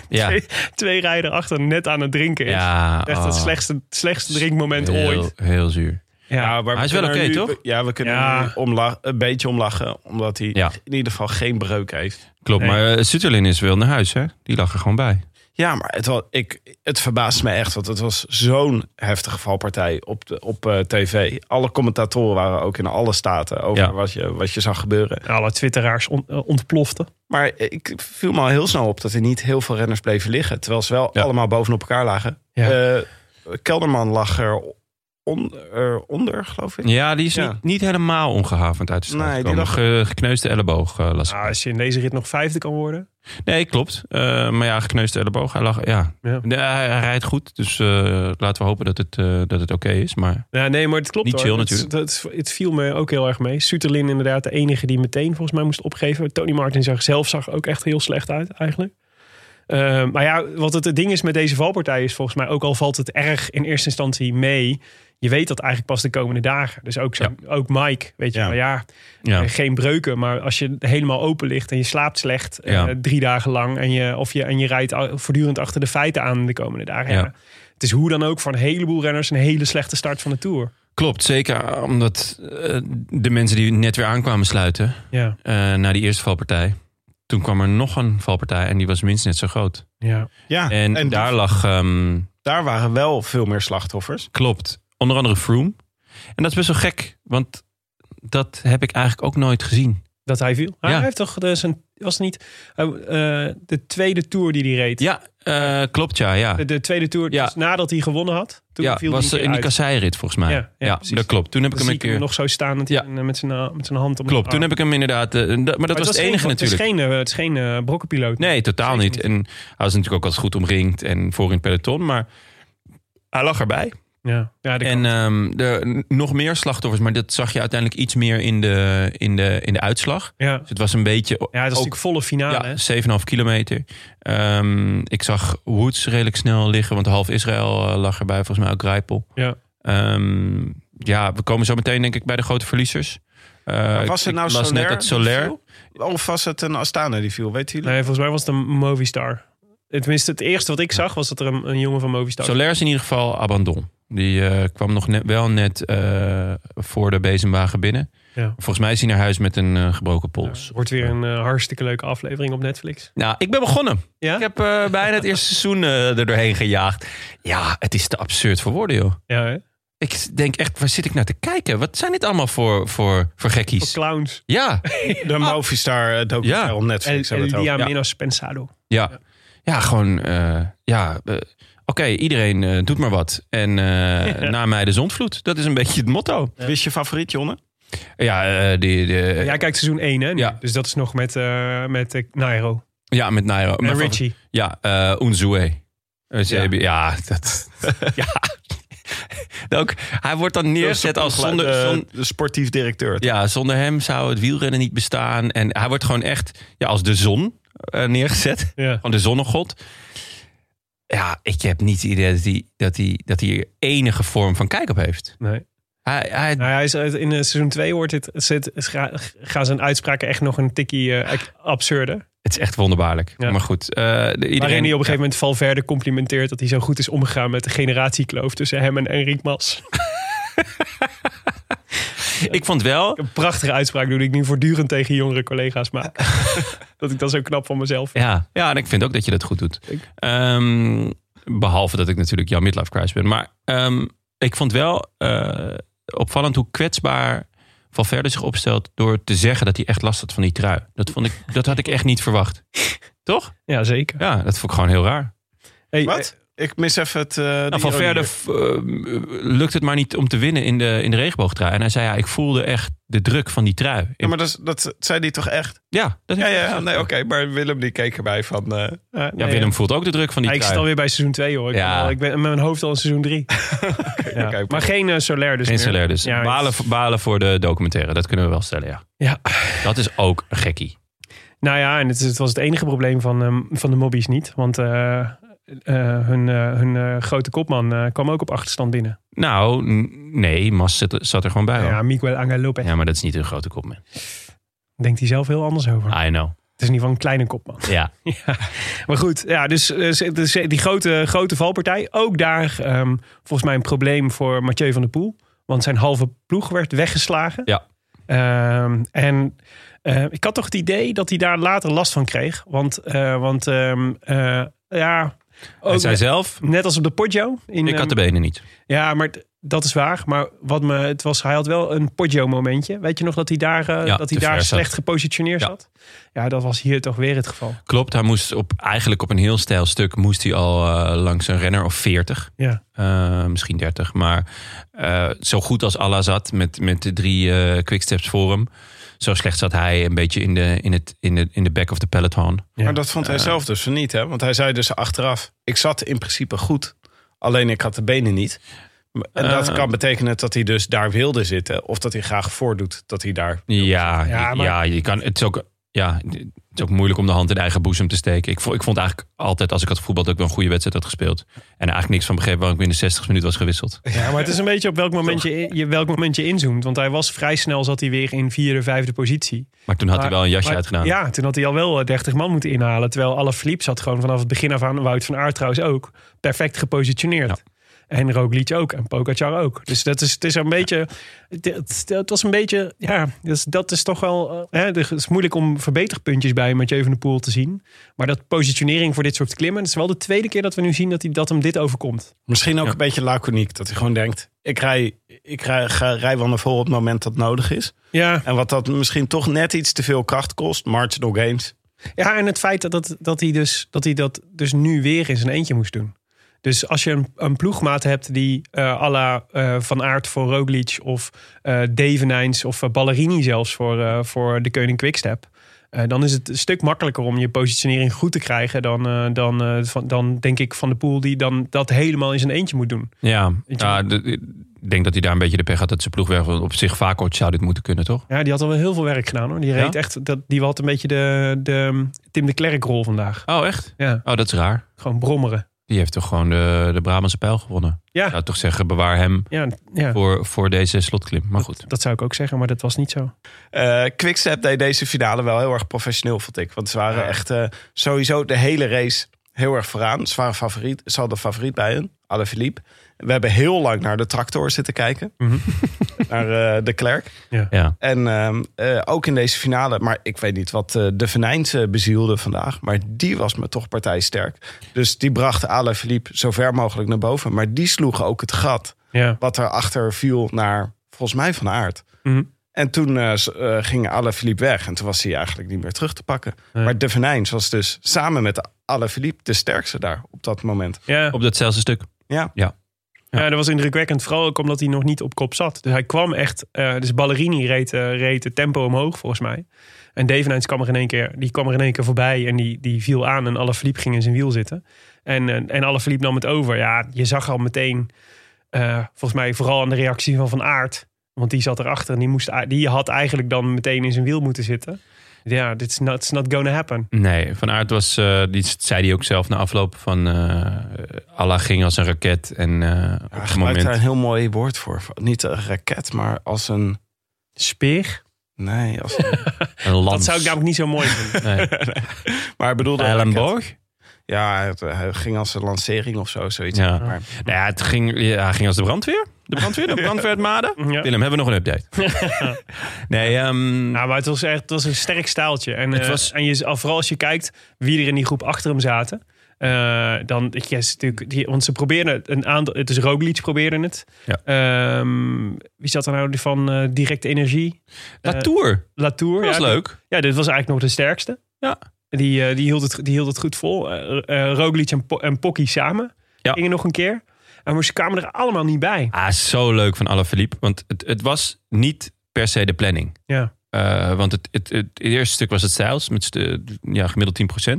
Ja, twee, twee rijden achter net aan het drinken is. ja Echt het oh, slechtste, slechtste drinkmoment heel, ooit. Heel zuur. Ja, maar Hij is we wel kunnen oké, toch? Ja, we kunnen Ja. nu omla- een beetje omlachen. Omdat hij Ja. in ieder geval geen breuk heeft. Klopt, Nee. maar uh, Sutterlin is wel naar huis, hè? Die lag er gewoon bij. Ja, maar het, was, ik, het verbaast me echt. Want het was zo'n heftige valpartij op, de, op eh, tv. Alle commentatoren waren ook in alle staten over Ja. wat, je, wat je zag gebeuren. alle twitteraars on- eh, ontploften. Maar ik viel me al heel snel op dat er niet heel veel renners bleven liggen. Terwijl ze wel Ja. allemaal bovenop elkaar lagen. Ja. Eh, Kelderman lag er on- eronder, geloof ik. Ja, die is Ja. Niet, niet helemaal ongehavend uit de stad Nee, die gekomen. lag- Ge- gekneusde elleboog eh, las ik. Nou, als je in deze rit nog vijfde kan worden. Nee, klopt. Eh, maar ja, gekneusde elleboog. Hij, lag, ja. Ja. Hij, hij rijdt goed, dus eh, laten we hopen dat het, eh, dat het oké is. Maar Ja, nee, maar het klopt Niet hoor. chill natuurlijk. Het, het, het viel me ook heel erg mee. Suterlin inderdaad de enige die meteen volgens mij moest opgeven. Tony Martin zag zelf zag ook echt heel slecht uit eigenlijk. Eh, maar ja, wat het, het ding is met deze valpartij is volgens mij ook al valt het erg in eerste instantie mee. Je weet dat eigenlijk pas de komende dagen. Dus ook, zo, ook Mike, weet je Ja. wel, ja, ja, eh, geen breuken. Maar als je helemaal open ligt en je slaapt slecht eh, Ja. drie dagen lang. En je, of je, en je rijdt voortdurend achter de feiten aan de komende dagen. Ja. Ja. Het is hoe dan ook voor een heleboel renners een hele slechte start van de Tour. klopt. Zeker omdat eh, de mensen die net weer aankwamen sluiten Ja, eh, na die eerste valpartij. Toen kwam er nog een valpartij en die was minstens net zo groot. ja. Ja, En, daar lag, ehm, daar waren wel veel meer slachtoffers. klopt, onder andere Froome. En dat is best wel gek, want dat heb ik eigenlijk ook nooit gezien. Dat hij viel. Ja. Hij heeft toch dus een, was niet eh, eh, de tweede tour die hij reed. Ja, eh, klopt ja. ja. De, de tweede tour Ja. dus nadat hij gewonnen had. Toen ja, viel was hij in die kasseirit volgens mij. Ja, Ja, dat klopt. Toen heb ik hem een hem keer... nog zo staan met, zijn, met zijn hand om Klopt, de toen heb ik hem inderdaad... da- maar dat was het enige natuurlijk. Het is geen, het is geen brokkenpiloot. Nee, totaal niet. niet. En hij was natuurlijk ook altijd goed omringd en voor in het peloton. Maar hij lag erbij. Ja, ja de En ehm, n- nog meer slachtoffers, maar dat zag je uiteindelijk iets meer in de, in de, in de uitslag. ja. Dus het was een beetje... ja, dat is ook, natuurlijk volle finale. hè? ja, 7,5 kilometer. Ehm, ik zag Woods redelijk snel liggen, want half Israël eh, lag erbij. Volgens mij ook Grijpel. Ja. Ehm, ja, we komen zo meteen denk ik bij de grote verliezers. Eh, Maar was ik- het nou Soler? net dat viel? Of was het een Astana die viel? Weet jullie? Nee, volgens mij was het een Movistar. Tenminste, het eerste wat ik zag was dat er een, een jongen van Movistar Soler is in ieder geval abandon. Die eh, kwam nog net, wel net eh, voor de bezemwagen binnen. Ja. Volgens mij is hij naar huis met een eh, gebroken pols. Wordt weer een hartstikke leuke aflevering op Netflix. Nou, ik ben begonnen. Ja? Ik heb bijna het eerste seizoen eh, er doorheen gejaagd. Ja, het is te absurd voor woorden, joh. Ja, hè? Ik denk echt, waar zit ik naar te kijken? Wat zijn dit allemaal voor, voor, voor Voor gekkies? clowns. Ja, De Movistar eh, documentaire Ja. op El, Netflix. El hebben we het Dia. Menos Pensado. ja. Ja, gewoon, eh, ja... eh, Oké, iedereen eh, doet maar wat. En eh, na mij de zondvloed. Dat is een beetje het motto. Is je favoriet, Jonne? Ja, die, de, Jij kijkt seizoen 1, hè? nu? Ja. Dus dat is nog met, met Nairo ja met Nairo. en Richie. Ja, Unzue. Ja. ja, dat... ja. Ook, hij wordt dan neergezet als zonder... de, zon- de sportief directeur. ja, zonder hem zou het wielrennen niet bestaan. En hij wordt gewoon echt ja, als de zon eh, neergezet. Ja. Van de zonnegod. Ja, ik heb niet het idee dat hij, dat hij, dat hij enige vorm van kijk op heeft. Nee. Hij, hij, Nou, hij is, in eh, seizoen 2 wordt het, zit, ga- gaan zijn uitspraken echt nog een tikkie eh, absurder. het is echt wonderbaarlijk. Ja. Maar goed, de- iedereen... Waarin hij op een gegeven moment Valverde complimenteert dat hij zo goed is omgegaan met de generatiekloof tussen hem en Enric Mas. Ik vond wel... Een prachtige uitspraak doe ik nu voortdurend tegen jongere collega's maak. dat ik dat zo knap van mezelf vind. Ja, ja, en ik vind ook dat je dat goed doet. Ehm, behalve dat ik natuurlijk jouw midlife crisis ben. Maar ehm, ik vond wel eh, opvallend hoe kwetsbaar Valverde zich opstelt... door te zeggen dat hij echt last had van die trui. Dat, vond ik, dat had ik echt niet verwacht. Toch? Ja, zeker. Ja, dat vond ik gewoon heel raar. Hey, Wat? Ik mis even het... Nou, Valverde ironie. f- eh, lukt het maar niet om te winnen in de, in de regenboogtrui. En hij zei, ja, ik voelde echt de druk van die trui. Ja, maar dat, is- dat zei hij toch echt? ja, dat Ja, ja, nee, oké. maar Willem die keek erbij van... eh, Ja, nee, Willem voelt ook de druk van die Ja, ik zit trui. alweer bij seizoen 2 hoor. Ik, Ja. ben, ik ben met mijn hoofd al in seizoen 3. ja. oké. Maar geen uh, Soler dus Geen meer. Dus. Ja, balen, balen voor de documentaire, dat kunnen we wel stellen, ja. Ja. Dat is ook gekkie. Nou ja, en het, was het enige probleem van, ehm, van de mobbies niet. Want eh, eh, hun, eh, hun eh, grote kopman kwam ook op achterstand binnen. Nou, nee, Mas zat, zat er gewoon bij. Ja, Miguel Angel Lopez. Ja, maar dat is niet een grote kop, man. Denkt hij zelf heel anders over. I know. Het is in ieder geval een kleine kopman. Ja. Ja, maar goed, ja, dus, die grote, grote valpartij. Ook daar ehm, volgens mij een probleem voor Mathieu van der Poel. Want zijn halve ploeg werd weggeslagen. Ja. Ehm, en ik had toch het idee dat hij daar later last van kreeg. Want, want ehm, eh, ja, Hij ook zei net, zelf, net als op de Poggio. In, ik had de ehm, benen niet. ja, maar dat is waar. Maar wat me, het was, hij had wel een Poggio-momentje. Weet je nog dat hij daar, eh, Ja, dat hij daar zat. slecht gepositioneerd Ja. zat? Ja, dat was hier toch weer het geval. Klopt, hij moest op, eigenlijk op een heel stijl stuk moest hij al eh, langs een renner of 40. Ja. Eh, misschien 30. Maar zo goed als Allah zat met, met de drie quicksteps voor hem. Zo slecht zat hij een beetje in de, in het, in de, in de back of the peloton. Ja. Maar dat vond hij zelf dus niet, hè? Want hij zei dus achteraf: ik zat in principe goed, alleen ik had de benen niet. En dat Eh. kan betekenen dat hij dus daar wilde zitten, of dat hij graag voordoet dat hij daar. Ja, Ja, ja, je kan, het, is ook, ja, het is ook moeilijk om de hand in eigen boezem te steken. Ik vond, ik vond eigenlijk altijd, als ik had voetbal, dat ik wel een goede wedstrijd had gespeeld. En eigenlijk niks van begrepen waarom ik binnen 60 minuten was gewisseld. Ja, maar het is een beetje op welk moment je, je, welk moment je inzoomt. Want hij was vrij snel, zat hij weer in vierde, vijfde positie. Maar toen had hij wel een jasje maar- uitgedaan. Ja, toen had hij al wel eh, 30 man moeten inhalen. Terwijl alle Philippe zat gewoon vanaf het begin af aan, Wout van Aert trouwens ook, perfect gepositioneerd. Ja. En Roglic ook. En Pogacar ook. Dus dat is, het is een beetje... Het, was een beetje... Ja, dus dat is toch wel... eh, Hè, het is moeilijk om verbeterpuntjes bij Mathieu van der Poel te zien. Maar dat positionering voor dit soort klimmen... Het is wel de tweede keer dat we nu zien dat, hij, dat hem dit overkomt. Misschien ook Ja. een beetje laconiek, dat hij gewoon denkt: ik rij, ik rij, ga, rij wel naar voren op het moment dat nodig is. Ja, En wat dat misschien toch net iets te veel kracht kost, marginal gains. Ja, en het feit dat, dat, dat, hij dus, dat hij dat dus nu weer in zijn eentje moest doen. Dus als je een, een ploegmaat hebt die eh à la eh, Van Aert voor Roglic... of eh Devenijns of Ballerini zelfs voor, voor de Koning Quickstep... dan is het een stuk makkelijker om je positionering goed te krijgen... dan, dan, van, dan denk ik Van de Poel die dan dat helemaal in zijn eentje moet doen. Ja, ja ik denk dat hij daar een beetje de pech had dat zijn ploeg weg op zich vaak ooit zou dit moeten kunnen, toch? Ja, die had al wel heel veel werk gedaan hoor. Die reed Ja? echt, dat, die had een beetje de, de Tim de Klerk rol vandaag. Oh, echt? Ja, Oh, dat is raar. gewoon brommeren. Die heeft toch gewoon de, de Brabantse pijl gewonnen. Ja. Ik zou toch zeggen, bewaar hem Ja, ja. voor, voor deze slotklim. Maar goed. Dat zou ik ook zeggen, maar dat was niet zo. Eh Quickstep deed deze finale wel heel erg professioneel, vond ik. Want ze waren echt eh, sowieso de hele race heel erg vooraan. Ze waren favoriet, ze hadden favoriet bij hun, Philippe. We hebben heel lang naar de tractor zitten kijken. naar eh, de Klerk. Ja. En ehm, eh, ook in deze finale, maar ik weet niet wat eh, de Venijns eh, bezielde vandaag. Maar die was me toch partijsterk. Dus die bracht Ale Philippe zo ver mogelijk naar boven. Maar die sloegen ook het gat Ja. wat erachter viel naar, volgens mij, Van Aert. Mhm. En toen eh, eh, ging Alain Philippe weg. En toen was hij eigenlijk niet meer terug te pakken. Nee. Maar De Venijns was dus samen met Alain Philippe de sterkste daar op dat moment. Ja. Op datzelfde stuk. Ja, ja, dat was indrukwekkend. Vooral ook omdat hij nog niet op kop zat. Dus hij kwam echt... eh, dus Ballerini reed, eh, het tempo omhoog, volgens mij. En Devenijns kwam er in één keer, die kwam er in één keer voorbij. En die, die viel aan en Alaphilippe ging in zijn wiel zitten. En, en, en Alaphilippe nam het over. Ja, je zag al meteen... eh, volgens mij vooral aan de reactie van Van Aert. Want die zat erachter en die, moest, die had eigenlijk dan meteen in zijn wiel moeten zitten. Ja, dit is not, it's not gonna happen. Nee, Van Aert was, eh, die zei hij ook zelf na afloop van eh Allah ging als een raket. En eh, hij op het gebruikt moment... daar een heel mooi woord voor. Niet een raket, maar als een... Speer? Nee, als een... Een lans. Dat zou ik namelijk niet zo mooi vinden. Nee. maar hij bedoelde... een raket. Eilenborg? Ja, het, hij ging als een lancering of zo, zoiets. Ja. Maar, Nou ja, het ging, ja, hij ging als de brandweer. De brandweer, de brandweer uit Maden. Ja. Willem, hebben we nog een update? nee, ehm, Nou, maar het was echt het was een sterk staaltje. En, Het eh, was- en je, vooral als je kijkt wie er in die groep achter hem zaten. eh, dan, ja, is natuurlijk, die, want ze probeerden een aantal. Het is Roglic probeerde het. Ja. Ehm, wie zat er nou van eh, directe energie? Latour. Latour. Dat was ja, leuk. Ja, dit was eigenlijk nog de sterkste. Ja. Die, die, hield, het, die hield het goed vol. Roglic en, Po- en Pocky samen Ja. gingen nog een keer. En maar ze kwamen er allemaal niet bij. Ah, zo leuk van Alaphilippe. Want het, het was niet per se de planning. Ja. Eh, want het, het, het, eerste stuk was het stijls met ja, gemiddeld 10%.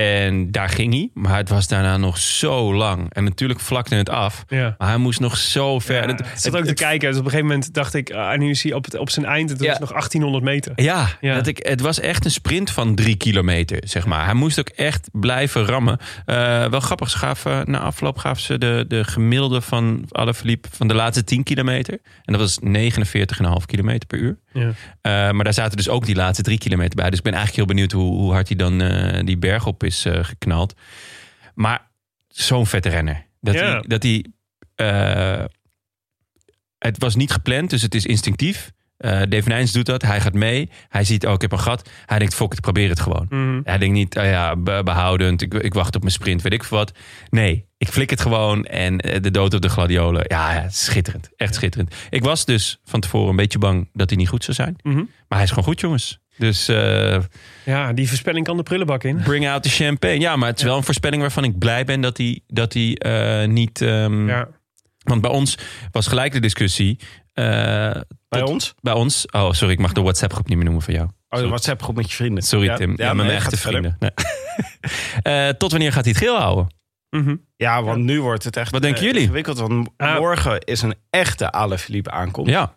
En daar ging hij. Maar het was daarna nog zo lang. En natuurlijk vlakte het af. Ja. Maar hij moest nog zo ver. Ja, het- ik zat ook het- te kijken. Dus op een gegeven moment dacht ik, ah, en nu is hij op, het, op zijn eind. Het Ja. was nog 1800 meter. Ja, Ja. Dat ik, het was echt een sprint van drie kilometer, zeg maar. Hij moest ook echt blijven rammen. Eh, wel grappig, ze gaven, na afloop gaven ze de, de gemiddelde van Alaphilippe van de laatste 10 kilometer. En dat was 49,5 kilometer per uur. Ja. Eh, maar daar zaten dus ook die laatste drie kilometer bij. Dus ik ben eigenlijk heel benieuwd hoe, hoe hard hij dan eh, die berg op is eh, geknald. Maar zo'n vette renner. Dat hij... Dat hij eh, het was niet gepland, dus het is instinctief. Eh Dave Nijns doet dat. Hij gaat mee. Hij ziet, oh, ik heb een gat. Hij denkt, fuck, ik probeer het gewoon. Mhm. Hij denkt niet, oh ja, be- behoudend. Ik, ik wacht op mijn sprint, weet ik veel wat. Nee, ik flik het gewoon. En de dood op de gladiolen. Ja, ja, schitterend. Echt schitterend. Ik was dus van tevoren een beetje bang dat hij niet goed zou zijn. Mhm. Maar hij is gewoon goed, jongens. Dus eh, Ja, die voorspelling kan de prullenbak in. bring out the champagne. Ja, maar het is wel een voorspelling waarvan ik blij ben dat hij, dat hij eh, niet... ehm, Ja. Want bij ons was gelijk de discussie... eh, Bij tot- ons? Bij ons? Oh, sorry, ik mag de WhatsApp groep niet meer noemen van jou. Oh, de WhatsApp groep met je vrienden. Sorry Tim. Ja, met nee, mijn echte vrienden. Nee. Eh, tot wanneer gaat hij het geel houden? Mhm. Ja, want nu wordt het echt Wat denken jullie? ingewikkeld. Want morgen is een echte Alaphilippe aankomst. Ja.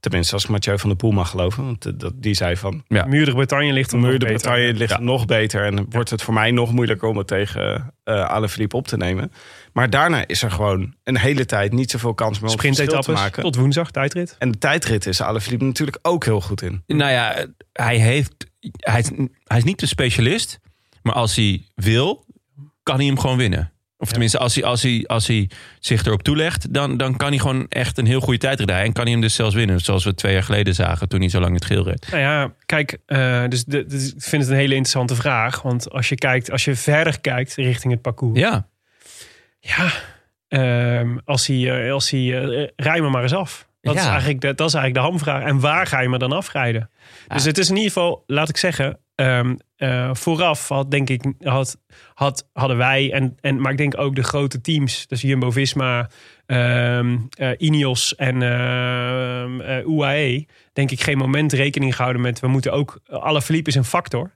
Tenminste, als ik Mathieu van der Poel mag geloven. Want eh, dat, die zei van... Ja. Muur de Bretagne ligt er Muur de. Bretagne ligt Ja. nog beter. En dan wordt het voor mij nog moeilijker om het tegen eh Alaphilippe op te nemen. Maar daarna is er gewoon een hele tijd niet zoveel kans meer om het verschil te Sprintetappes maken. tot woensdag, tijdrit. En de tijdrit is Alaphilippe natuurlijk ook heel goed in. Nou ja, hij, heeft, hij, is, hij is niet de specialist. Maar als hij wil, kan hij hem gewoon winnen. Of tenminste, als hij, als hij, als hij zich erop toelegt, dan, dan kan hij gewoon echt een heel goede tijd rijden. En kan hij hem dus zelfs winnen. Zoals we twee jaar geleden zagen toen hij zo lang het geel reed. Nou ja, kijk, eh, dus, de, dus ik vind het een hele interessante vraag. Want als je kijkt, als je verder kijkt richting het parcours. Ja, Ja, ehm, als hij, eh, als hij eh, rij me maar eens af. Dat, is eigenlijk de, dat is eigenlijk de hamvraag. En waar ga je me dan afrijden? Dus het is in ieder geval, laat ik zeggen, ehm, eh, vooraf had denk ik, had, had, hadden wij en, en maar ik denk ook de grote teams, dus Jumbo Visma, ehm eh, Ineos en ehm, eh, UAE, denk ik geen moment rekening gehouden met we moeten ook alle Philippe is een factor,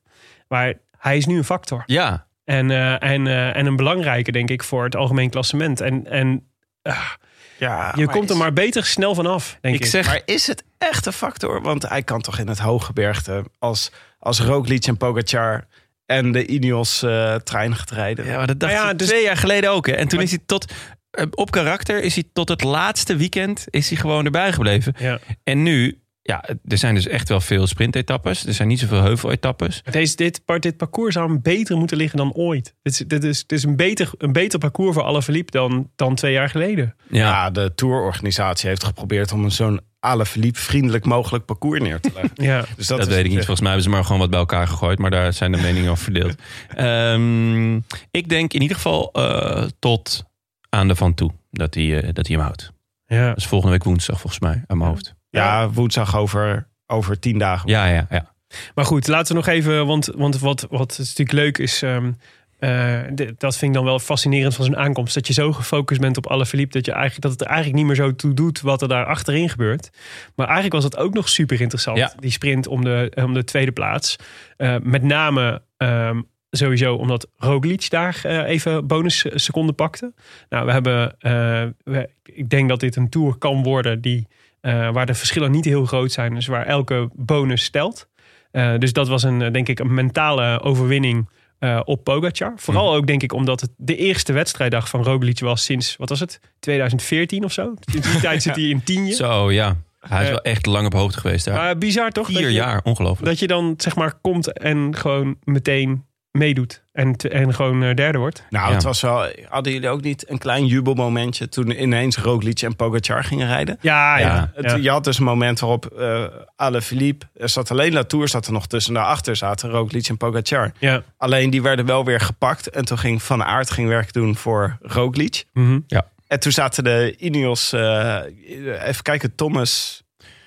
maar hij is nu een factor. ja. En, eh, en, eh, en een belangrijke, denk ik, voor het algemeen klassement. En, en ah, Ja, je komt er maar beter snel vanaf, denk ik. Ik zeg, Maar is het echt een factor? Want hij kan toch in het hooggebergte als, als Roglic en Pogacar en de Ineos eh, trein gaat rijden. Ja, maar dat dacht ja, dus- twee jaar geleden ook. Hè. En toen Maar- is hij tot... eh, Op karakter is hij tot het laatste weekend is hij gewoon erbij gebleven. Ja. En nu, ja, er zijn dus echt wel veel sprintetappes. Er zijn niet zoveel heuveletappes. Deze, dit, dit parcours zou hem beter moeten liggen dan ooit. Dit is, dit is, dit is een, beter, een beter parcours voor alle Philippe dan, dan twee jaar geleden. Ja, Ja, de tourorganisatie heeft geprobeerd om een zo'n Alaphilippe vriendelijk mogelijk parcours neer te leggen. Ja. Dus dat, is weet ik niet. het, Volgens mij hebben ze maar gewoon wat bij elkaar gegooid. Maar daar zijn de meningen over verdeeld. Ehm, ik denk in ieder geval eh, tot aan de van toe dat hij, eh, dat hij hem houdt. Ja. Dat is volgende week woensdag volgens mij aan mijn hoofd. Ja, woensdag over, over tien dagen. Ja, ja, ja. Maar goed, laten we nog even, want, want wat, wat natuurlijk leuk is, ehm, eh, dat vind ik dan wel fascinerend van zo'n aankomst. Dat je zo gefocust bent op alle Philippe, dat, je eigenlijk, dat het er eigenlijk niet meer zo toe doet wat er daar achterin gebeurt. Maar eigenlijk was het ook nog super interessant, Ja. die sprint om de, om de tweede plaats. Eh, met name ehm, sowieso omdat Roglic daar eh, even bonus seconden pakte. Nou, we hebben, we- ik denk dat dit een tour kan worden die, eh, waar de verschillen niet heel groot zijn. Dus waar elke bonus stelt. Eh, dus dat was een, eh, denk ik, een mentale overwinning op Pogacar. Vooral ook, denk ik, omdat het de eerste wedstrijddag van Roglic was sinds, wat was het, 2014 of zo? Sinds die tijd zit hij in tienje. Zo, ja. Hij is wel echt lang op hoogte geweest daar. Bizar toch? Vier dat je, jaar, ongelooflijk. Dat je dan, zeg maar, komt en gewoon meteen meedoet. En, te- en gewoon eh, derde wordt. Nou, Ja. het was wel. Hadden jullie ook niet een klein jubelmomentje toen ineens Roglic en Pogacar gingen rijden? Ja, ja. Ja. Het- ja. Je had dus een moment waarop eh Alaphilippe, er zat alleen Latour zat er nog tussen. Daarachter zaten Roglic en Pogacar. ja. Alleen die werden wel weer gepakt. En toen ging Van Aert ging werk doen voor Roglic. Mhm. En toen zaten de Ineos, eh, even kijken, Thomas,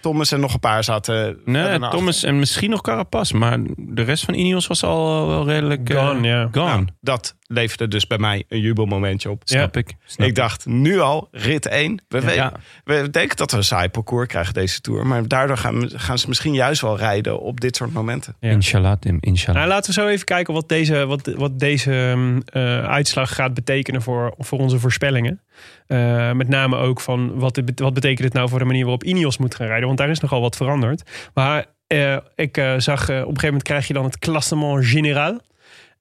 Thomas en nog een paar zaten. Nee. Thomas en misschien nog Carapaz. Maar de rest van Ineos was al wel redelijk... eh, Gone, ja. Gone. Nou, dat leverde dus bij mij een jubelmomentje op. Snap ik. Snap ik dacht nu al, rit 1. We, Ja. we denken dat we een saai parcours krijgen deze Tour. Maar daardoor gaan, gaan ze misschien juist wel rijden op dit soort momenten. Ja. Inshallah, Tim. Inshallah. Nou, laten we zo even kijken wat deze, wat, wat deze ehm, eh, uitslag gaat betekenen voor, voor onze voorspellingen. Eh, met name ook van wat, wat betekent het nou voor de manier waarop Ineos moet gaan rijden. Want daar is nogal wat veranderd. Maar eh, ik zag op een gegeven moment krijg je dan het klassement général.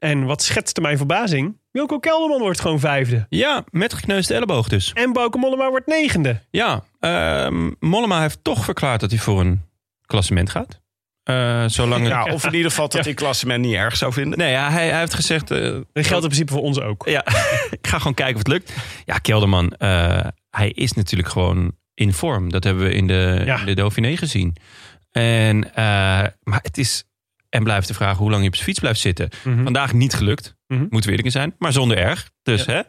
En wat schetste mijn verbazing? Wilco Kelderman wordt gewoon vijfde. Ja, met gekneusde elleboog dus. En Bauke Mollema wordt negende. Ja, ehm, Mollema heeft toch verklaard dat hij voor een klassement gaat. Eh, zolang. Ja, of in ieder geval dat die klassement niet erg zou vinden. Nee, ja, hij, hij heeft gezegd... eh, Dat geldt in principe voor ons ook. ja, ik ga gewoon kijken of het lukt. Ja, Kelderman, eh, hij is natuurlijk gewoon in vorm. Dat hebben we in de, Ja. in de Dauphiné gezien. En, eh, maar het is en blijft de vraag hoe lang je op zijn fiets blijft zitten. Mhm. Vandaag niet gelukt, Mhm. moeten we eerlijk zijn. Maar zonder erg. Dus hè,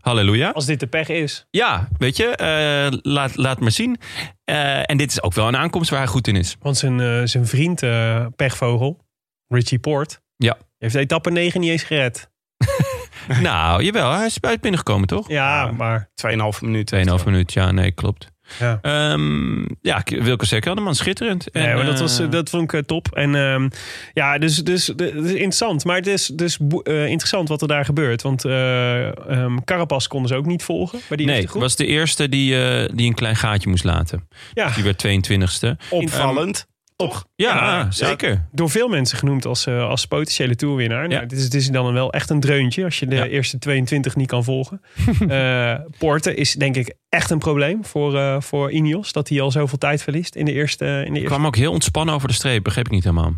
halleluja. Als dit de pech is. Ja, weet je, eh, laat, laat maar zien. Eh, en dit is ook wel een aankomst waar hij goed in is. Want zijn, eh, zijn vriend eh, pechvogel, Richie Poort, Ja. heeft etappe 9 niet eens gered. nou, jawel, hij is buiten binnengekomen, toch? Ja, maar 2,5 minuut. 2,5 minuut, ja, nee, klopt. Ja. Ehm ja, Wilco Sekkelderman, schitterend. En, Nee, maar dat, was, eh, dat vond ik eh, top. En ehm, ja, dus, dus, dus, dus interessant. Maar het is dus eh, interessant wat er daar gebeurt. Want eh ehm Carapaz konden ze ook niet volgen. Maar die Nee, was de eerste die, eh, die een klein gaatje moest laten. Ja, Die werd 22ste. Opvallend. Toch? Ja, Ja, zeker. door veel mensen genoemd als, eh, als potentiële toerwinnaar. Nou, Ja. dit, is, dit is dan wel echt een dreuntje als je de Ja. eerste 22 niet kan volgen. Eh Porter is denk ik echt een probleem voor, eh, voor Ineos. Dat hij al zoveel tijd verliest in de eerste... In de Ik eerste... kwam ook heel ontspannen over de streep, begreep ik niet helemaal.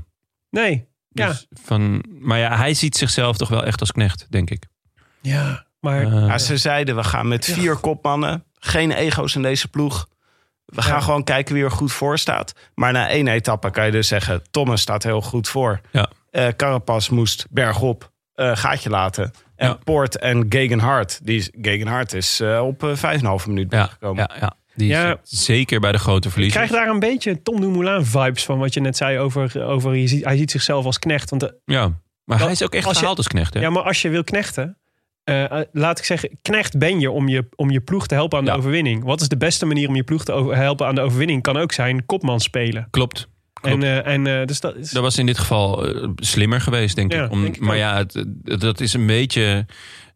Nee, ja. Dus van, maar ja, hij ziet zichzelf toch wel echt als knecht, denk ik. ja, maar... Ja, ze zeiden, we gaan met vier kopmannen. Geen ego's in deze ploeg. We gaan Ja. gewoon kijken wie er goed voor staat. Maar na één etappe kan je dus zeggen... Thomas staat heel goed voor. Ja. Eh, Carapaz moest bergop eh gaatje laten. En Ja. Poort en Gegenhard. Die is, Gegenhard is eh, op vijf en halve minuut ja, binnengekomen. ja, ja, die is Ja. zeker bij de grote Ik verliezers. krijg daar een beetje Tom Dumoulin vibes van wat je net zei over, over je ziet, hij ziet zichzelf als knecht. Want de- Ja, maar Dat- hij is ook echt als je- gehaald als knecht, hè? ja, maar als je wil knechten, eh, eh, laat ik zeggen, knecht ben je om je, om je ploeg te helpen aan de Ja. overwinning. Wat is de beste manier om je ploeg te helpen aan de overwinning? Kan ook zijn kopman spelen. Klopt. En, eh, en dus dat is, Dat was in dit geval slimmer geweest, denk Ja, ik. Om, denk maar ja, het, dat is een beetje.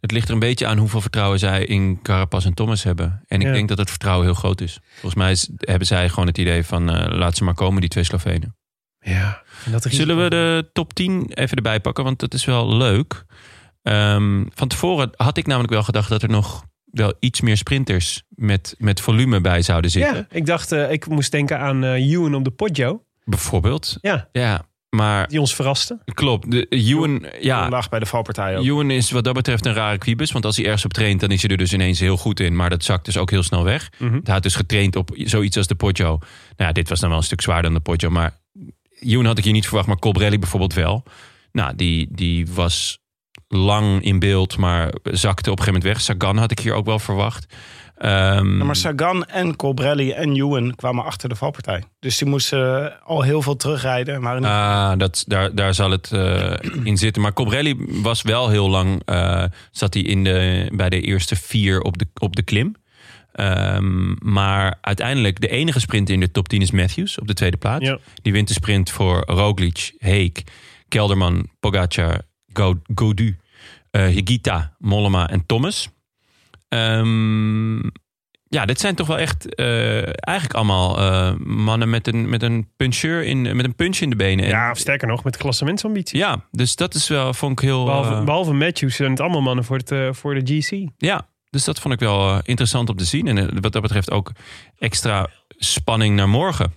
Het ligt er een beetje aan hoeveel vertrouwen zij in Carapaz en Thomas hebben. En ik Ja. denk dat het vertrouwen heel groot is. Volgens mij is- hebben zij gewoon het idee van laat ze maar komen, die twee Slovenen. ja, dat. Zullen we de top 10 even erbij pakken? Want dat is wel leuk. Ehm, van tevoren had ik namelijk wel gedacht dat er nog wel iets meer sprinters met, met volume bij zouden zitten. Ja, ik dacht, eh, ik moest denken aan eh Ewan op de Poggio. Bijvoorbeeld. Ja, Ja, maar die ons verraste. klopt. De, Ewan, Toen ja, lag bij de valpartij ook. Ewan is wat dat betreft een rare kwiebus. Want als hij ergens op traint, dan is hij er dus ineens heel goed in. Maar dat zakt dus ook heel snel weg. Mhm. Hij had dus getraind op zoiets als de Poggio. Nou ja, dit was dan wel een stuk zwaarder dan de Poggio. Maar Ewan had ik hier niet verwacht, maar Colbrelli bijvoorbeeld wel. Nou, die, die was lang in beeld, maar zakte op een gegeven moment weg. Sagan had ik hier ook wel verwacht. Ehm, Ja, maar Sagan en Colbrelli en Ewan kwamen achter de valpartij. Dus die moesten eh, al heel veel terugrijden. Maar niet- Ah, dat, daar, daar zal het eh, in zitten. Maar Cobrelli was wel heel lang... eh, zat hij in de, bij de eerste vier op de, op de klim. Ehm, maar uiteindelijk de enige sprint in de top 10 is Matthews op de tweede plaats. Ja. Die wint de sprint voor Roglic, Heek, Kelderman, Pogacar, Godu, eh, Higita, Mollema en Thomas. Ehm, ja, dit zijn toch wel echt eh, eigenlijk allemaal eh, mannen met een, met een puncheur in, met een punch in de benen. En- Ja, of sterker nog, met klassementsambitie. ja, dus dat is wel, vond ik heel. Behalve, eh, behalve Matthews zijn het allemaal mannen voor, het, voor de GC. ja, dus dat vond ik wel interessant om te zien. En wat dat betreft ook extra spanning naar morgen.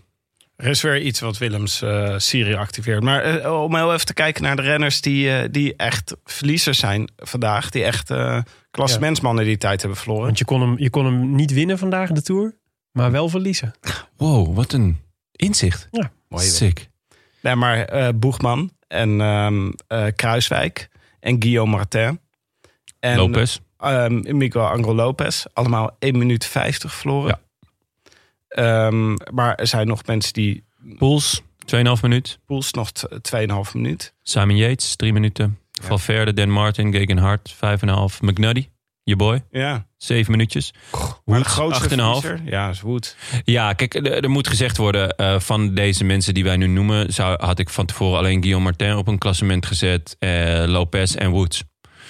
Er is weer iets wat Willems eh Syrië activeert. Maar eh, om heel even te kijken naar de renners die, eh, die echt verliezers zijn vandaag. Die echt eh klassementsmannen die tijd hebben verloren. Want je kon, hem, je kon hem niet winnen vandaag, de Tour. Maar wel verliezen. Wow, wat een inzicht. Ja, mooi. Sick. Nee, maar eh Boegman en ehm, eh, Kruiswijk en Guillaume Martin. En Lopez. ehm, Miguel Angel Lopez. Allemaal 1 minuut 50 verloren. Ehm, maar er zijn nog mensen die... Poels, 2,5 minuut. Poels nog t- 2,5 minuut. Simon Yates, 3 minuten. Valverde, Dan Martin, Gegenhard, 5,5. McNuddy, je boy, Ja. 7 minuutjes. Maar de Woods, grootste 8,5. verliezer? Ja, is Wood. Ja, kijk, er, er moet gezegd worden... eh, van deze mensen die wij nu noemen... Zou, had ik van tevoren alleen Guillaume Martin op een klassement gezet. eh, Lopez en Woods.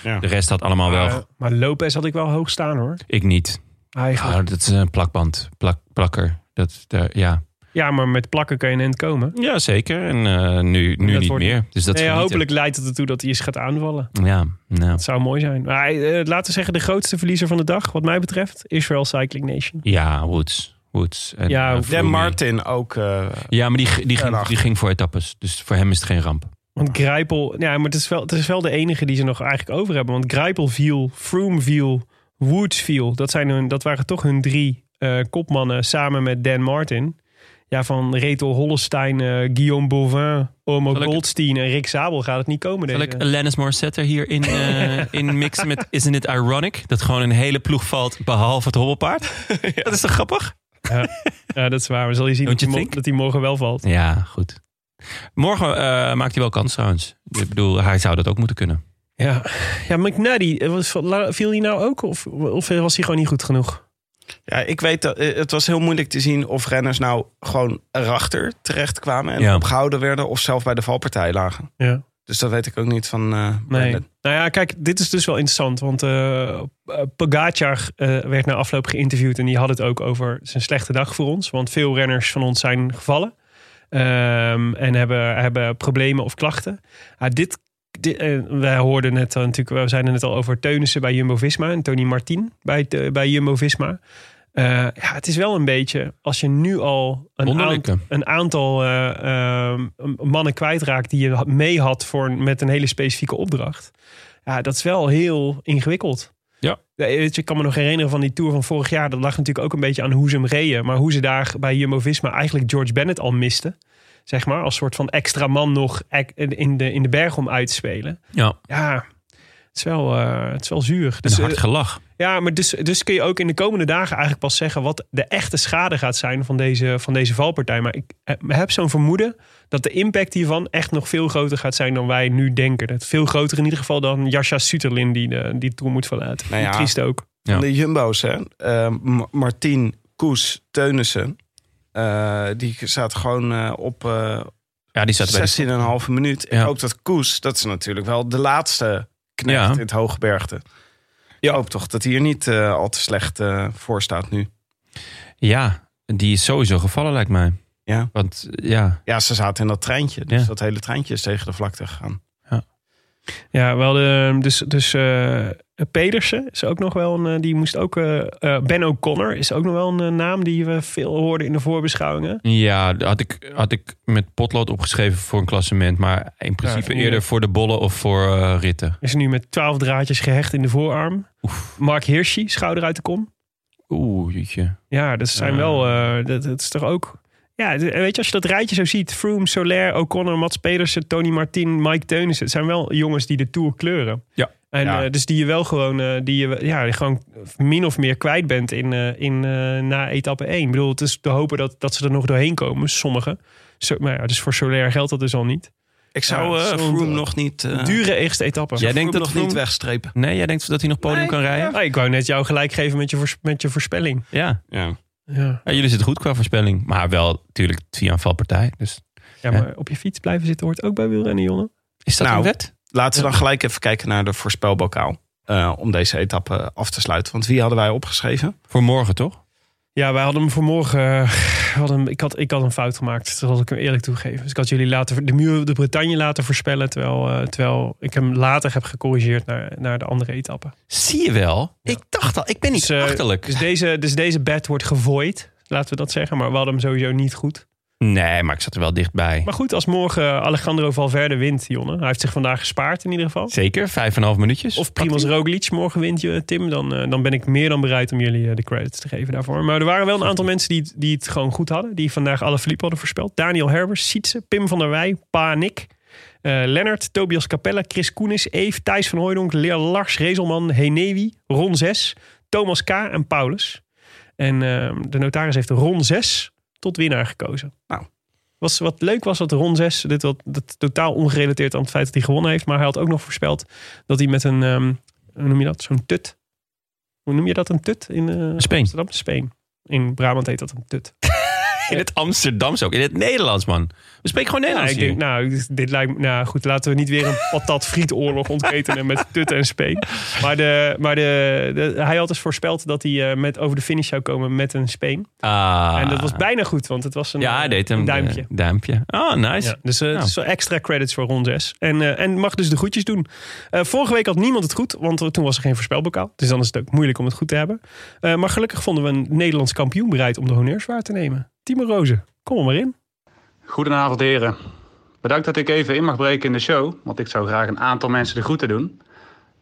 Ja. De rest had allemaal wel... Maar, maar Lopez had ik wel hoog staan hoor. Ik niet. Eigenlijk. Ah, dat is een plakband. Plak, plakker. Dat, ja. Ja, maar met plakken kan je een eind komen. ja, zeker. En eh, nu, nu Dat niet wordt- meer. Dus dat Nee, hopelijk leidt het ertoe dat hij eens gaat aanvallen. Ja, nou. Dat zou mooi zijn. Maar eh, laten we zeggen, de grootste verliezer van de dag, wat mij betreft, Israel Cycling Nation. Ja, Woods. Woods. En, Ja, Dan Martin ook. eh, Ja, maar die, die, ging, die ging voor etappes. Dus voor hem is het geen ramp. Want Grijpel, ja, maar het is, wel, het is wel de enige die ze nog eigenlijk over hebben. Want Grijpel viel, Froome viel, Woods viel. Dat, zijn hun, dat waren toch hun drie eh, kopmannen samen met Dan Martin. Ja, van Reto Hollestein, eh, Guillaume Bauvin, Omo Zal ik- Goldstein en Rick Zabel gaat het niet komen. Zal Deze. ik Alanis Morissette hier in, eh, in mixen met Isn't It Ironic? Dat gewoon een hele ploeg valt, behalve het hobbelpaard. Dat is toch grappig? Ja, dat is waar. Maar zal je zien dat you hij, dat morgen wel valt. Ja, goed. Morgen maakt hij wel kans trouwens. Ik bedoel, hij zou dat ook moeten kunnen. Ja, ja was, viel hij nou ook? Of, of was hij gewoon niet goed genoeg? ja, ik weet dat eh, het was heel moeilijk te zien of renners nou gewoon erachter terecht kwamen en Ja. opgehouden werden of zelf bij de valpartij lagen. Ja. Dus dat weet ik ook niet van. eh Nee. Nou ja, kijk, dit is dus wel interessant. Want Pogacar eh, werd na afloop geïnterviewd. En die had het ook over zijn slechte dag voor ons. Want veel renners van ons zijn gevallen. ehm, en hebben, hebben problemen of klachten. Dit, eh, wij hoorden net al natuurlijk, we zijn er net al over Teunissen bij Jumbo-Visma. En Tony Martin bij, bij Jumbo-Visma. Eh, ja, het is wel een beetje, als je nu al een, aant- een aantal eh, ehm, mannen kwijtraakt die je mee had voor, met een hele specifieke opdracht. Ja, dat is wel heel ingewikkeld. Ja. weet je, ik kan me nog herinneren van die Tour van vorig jaar. Dat lag natuurlijk ook een beetje aan hoe ze hem reden. Maar hoe ze daar bij Jumbo-Visma eigenlijk George Bennett al misten. Zeg maar, als soort van extra man nog in de, in de berg om uit te spelen. Ja, Ja, het is wel, eh, het is wel zuur. een Dus, hard eh, gelach. ja, maar dus, dus kun je ook in de komende dagen eigenlijk pas zeggen wat de echte schade gaat zijn van deze, van deze valpartij. Maar ik eh, heb zo'n vermoeden dat de impact hiervan echt nog veel groter gaat zijn dan wij nu denken. Dat veel groter in ieder geval dan Jascha Suterlin die de, die Tour moet verlaten. Nou ja. Triest ook. Ja. De Jumbo's, hè? Eh, Martin, Koes, Teunissen. Eh, die zaten gewoon eh, op eh Ja, die de 16,5 minuut. Ja. En ook dat Koes, dat is natuurlijk wel de laatste knecht Ja. in het Hoogbergte. Ik hoop toch dat hij er niet al te slecht voor staat nu. Ja, die is sowieso gevallen lijkt mij. Ja. Want ja, ja, ze zaten in dat treintje. Dus Ja. dat hele treintje is tegen de vlakte gegaan. Ja, wel de, dus, dus eh, Pedersen is ook nog wel een, eh, die moest ook, eh, Ben O'Connor is ook nog wel een naam die we veel hoorden in de voorbeschouwingen. ja had, ik, had ik met potlood opgeschreven voor een klassement. Maar in principe Ja, eerder voor de bollen of voor eh, ritten. Is nu met twaalf draadjes gehecht in de voorarm. Mark Hirschi, schouder uit de kom. Oeh, jeetje. Ja, dat zijn wel. dat, dat is toch ook. Ja, d- weet je, als je dat rijtje zo ziet: Froome, Soler, O'Connor, Mats Pedersen, Tony Martin, Mike Teunissen. Het zijn wel jongens die de tour kleuren. Ja. En Ja. eh, dus die je wel gewoon, eh, die je ja, die gewoon min of meer kwijt bent in, eh, in, eh, na etappe 1. Ik bedoel, het is te hopen dat, dat ze er nog doorheen komen, sommigen. Zo, maar ja, dus voor Soler geldt dat dus al niet. Ik zou Ja, eh Froome nog niet... eh Dure eerste etappe. Jij denkt Froome dat nog Froome- niet wegstrepen. Nee, jij denkt dat hij nog podium kan rijden? Ah, ik wou net jou gelijk geven met je, met je voorspelling. Ja. Ja. Ja. ja. Jullie zitten goed qua voorspelling. Maar wel natuurlijk via een valpartij. Dus ja, maar op je fiets blijven zitten hoort ook bij wielrennen, Jonne. is dat Nou, een wet? Laten we dan gelijk even kijken naar de voorspelbokaal. eh, om deze etappe af te sluiten. Want wie hadden wij opgeschreven? Voor morgen toch? Ja, wij hadden hem voor morgen. eh, hadden hem- ik, had, ik had een fout gemaakt. Dat had ik hem eerlijk toegeven. Dus ik had jullie laten, de muur de Bretagne laten voorspellen. Terwijl, eh, terwijl ik hem later heb gecorrigeerd naar, naar de andere etappe. Zie je wel? Ik dacht al, ik ben niet Dus, eh, achterlijk. Dus deze, dus deze bet wordt gevoid. Laten we dat zeggen. Maar we hadden hem sowieso niet goed. Nee, maar ik zat er wel dichtbij. Maar goed, als morgen Alejandro Valverde wint, Jonne. Hij heeft zich vandaag gespaard in ieder geval. Zeker, vijf en een half minuutjes. Of Primoz Roglic morgen wint, je, Tim. Dan, eh, dan ben ik meer dan bereid om jullie eh, de credits te geven daarvoor. Maar er waren wel een aantal mensen die, het- die het gewoon goed hadden. Die vandaag alle Philippe hadden voorspeld. Daniel Herbers, Sietse, Pim van der Wij, Pa Nick. eh, Lennart, Tobias Capella, Chris Koenis, Eve, Thijs van Hooijdonk, Leer Lars, Rezelman, Henewi, Ron 6, Thomas K. en Paulus. En eh, de notaris heeft Ron 6 tot winnaar gekozen. Was, wat leuk was dat Ron 6, dit wat dat totaal ongerelateerd aan het feit dat hij gewonnen heeft. Maar hij had ook nog voorspeld dat hij met een, ehm, hoe noem je dat, zo'n tut. Hoe noem je dat, een tut in Speen. Amsterdam? Speen. In Brabant heet dat een tut. In het Amsterdams ook. In het Nederlands, man. We spreken gewoon Ja, Nederlands ik denk, nou, dit- lijkt nou goed, laten we niet weer een patat frietoorlog ontketenen met Tutten en Speen. Maar, de, maar de, de- hij had dus voorspeld dat hij eh, met over de finish zou komen met een Speen. Ah. En dat was bijna goed, want het was een, Ja, eh, hij deed hem. een duimpje. eh, duimpje. Oh, nice. Ja, dus Nou. het is wel extra credits voor Ron 6. En, en mag dus de groetjes doen. Vorige week had niemand het goed, want toen was er geen voorspelbokaal. Dus dan is het ook moeilijk om het goed te hebben. Maar gelukkig vonden we een Nederlands kampioen bereid om de honneurs waar te nemen. Timo Rozen, kom er maar in. Goedenavond heren. Bedankt dat ik even in mag breken in de show, want ik zou graag een aantal mensen de groeten doen.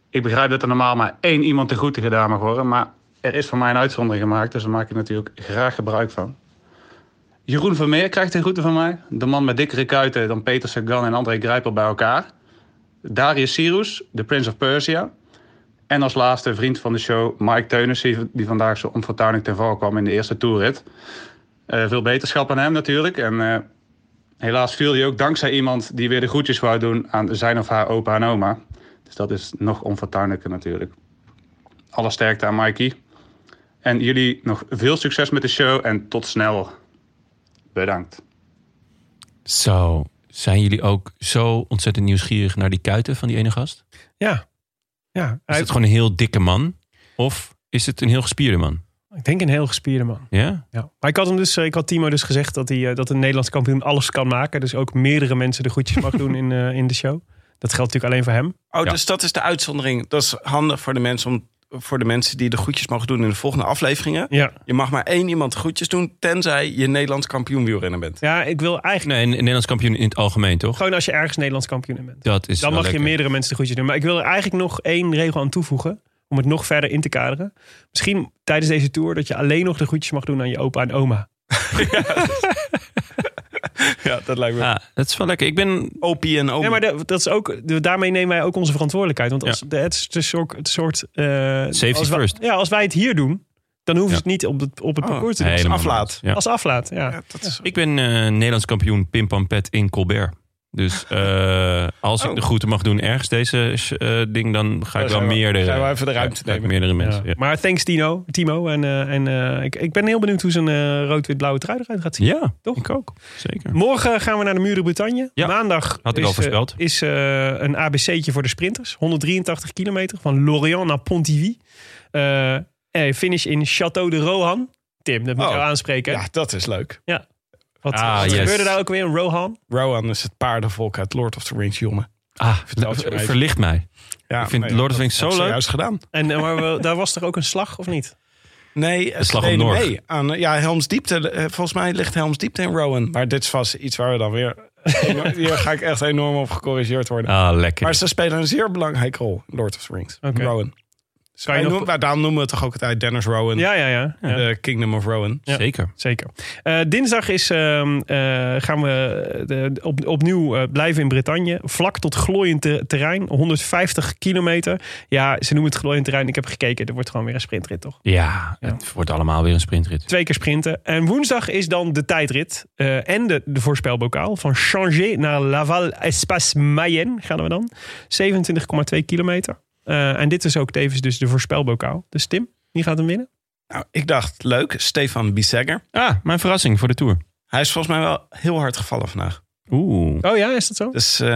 Ik begrijp dat er normaal maar één iemand de groeten gedaan mag worden, maar er is voor mij een uitzondering gemaakt, dus daar maak ik natuurlijk graag gebruik van. Jeroen Vermeer krijgt de groeten van mij, de man met dikkere kuiten dan Peter Sagan en André Grijpel bij elkaar. Darius Sirus, de Prince of Persia. En als laatste vriend van de show Mike Teunissen, die vandaag zo onfortuinlijk ten val kwam in de eerste toerrit. Eh, veel beterschap aan hem natuurlijk. En eh, helaas viel hij ook dankzij iemand die weer de groetjes wou doen aan zijn of haar opa en oma. Dus dat is nog onfortuinlijker natuurlijk. Alle sterkte aan Mikey. En jullie nog veel succes met de show en tot snel. Bedankt. Zo, zijn jullie ook zo ontzettend nieuwsgierig naar die kuiten van die ene gast? Ja, ja Is het gewoon een heel dikke man? Of is het een heel gespierde man? Ik denk een heel gespierde man. Ja? Ja. Maar ik had, hem dus, eh, ik had Timo dus gezegd dat, hij, eh, dat een Nederlands kampioen alles kan maken. Dus ook meerdere mensen de groetjes mag doen in, eh, in de show. Dat geldt natuurlijk alleen voor hem. Oh, Ja. dus dat is de uitzondering. Dat is handig voor de mensen om voor de mensen die de groetjes mogen doen in de volgende afleveringen. Ja, Je mag maar één iemand de groetjes doen, tenzij je Nederlands kampioen wielrenner bent. ja ik wil eigenlijk Nee, een Nederlands kampioen in het algemeen, toch? gewoon als je ergens Nederlands kampioen in bent. Dat is Dan wel mag je meerdere mensen de groetjes doen. Maar ik wil er eigenlijk nog één regel aan toevoegen. Om het nog verder in te kaderen. Misschien tijdens deze tour dat je alleen nog de groetjes mag doen aan je opa en oma. Ja, dat lijkt me. Ja, dat is wel lekker. Ik ben... Opie en oom. Ja, maar dat, dat is ook, daarmee nemen wij ook onze verantwoordelijkheid. Want als, de, het is een soort... Het soort eh, Safety als wij- first. Ja, als wij het hier doen, dan hoeven ze Ja. het niet op het, op het Oh, parcours te doen. Helemaal aflaat. Ja. Als aflaat, ja. Ja, dat is... Ik ben eh, Nederlands kampioen Pimpampet in Colbert. Dus eh, als ik Oh. de groeten mag doen ergens deze eh, ding, dan ga ik Dan wel we- meerdere... gaan we even de ruimte ja, ga ik nemen. Meerdere mensen. Ja. Ja. Maar thanks Tino, Timo. En, eh, en eh, ik, ik ben heel benieuwd hoe zijn rood-wit-blauwe trui eruit gaat zien. Ja, Toch? ik ook. Zeker. Morgen gaan we naar de Muren Bretagne. Ja, Maandag had ik is, al voorspeld. is eh, een ABC'tje voor de sprinters. 183 kilometer van Lorient naar Pontivy. Eh, eh, finish in Château de Rohan. Tim, dat moet Oh. je aanspreken. Ja, dat is leuk. Wat, Ah, wat yes. gebeurde daar ook weer in Rohan? Rowan is het paardenvolk uit Lord of the Rings, jongen. Ah, verlicht mij. Ja, Ik vind Lord of the Rings zo leuk. Juist gedaan. En eh, maar we- daar was toch ook een slag, of niet? Nee, slag om mee aan ja, Helms Diepte. eh, Volgens mij ligt Helms Diepte in Rowan. Maar dit is vast iets waar we dan weer... hier ga ik echt enorm op gecorrigeerd worden. Ah, lekker. Maar ze spelen een zeer belangrijke rol in Lord of the Rings. Oké. Rowan. Kan je nog- noemen- daarom noemen we het toch ook altijd Dennis Rowan. Ja, ja, ja. ja. De Kingdom of Rowan. Ja. Zeker. Zeker. Eh, dinsdag is, ehm, eh, gaan we de, op, opnieuw eh, blijven in Bretagne. Vlak tot glooiend te- terrein. 150 kilometer. Ja, ze noemen het glooiend terrein. Ik heb gekeken. Er wordt gewoon weer een sprintrit, toch? Ja, Ja. het wordt allemaal weer een sprintrit. Twee keer sprinten. En woensdag is dan de tijdrit. eh, en de, de voorspelbokaal. Van Changé naar Laval Espace Mayenne gaan we dan. 27,2 kilometer. Eh, en dit is ook tevens dus de voorspelbokaal. Dus Tim, wie gaat hem winnen? Nou, ik dacht, leuk. Stefan Bissegger. Ah, mijn verrassing voor de Tour. Hij is volgens mij wel heel hard gevallen vandaag. Oeh. Oh ja, is dat zo? Dus eh,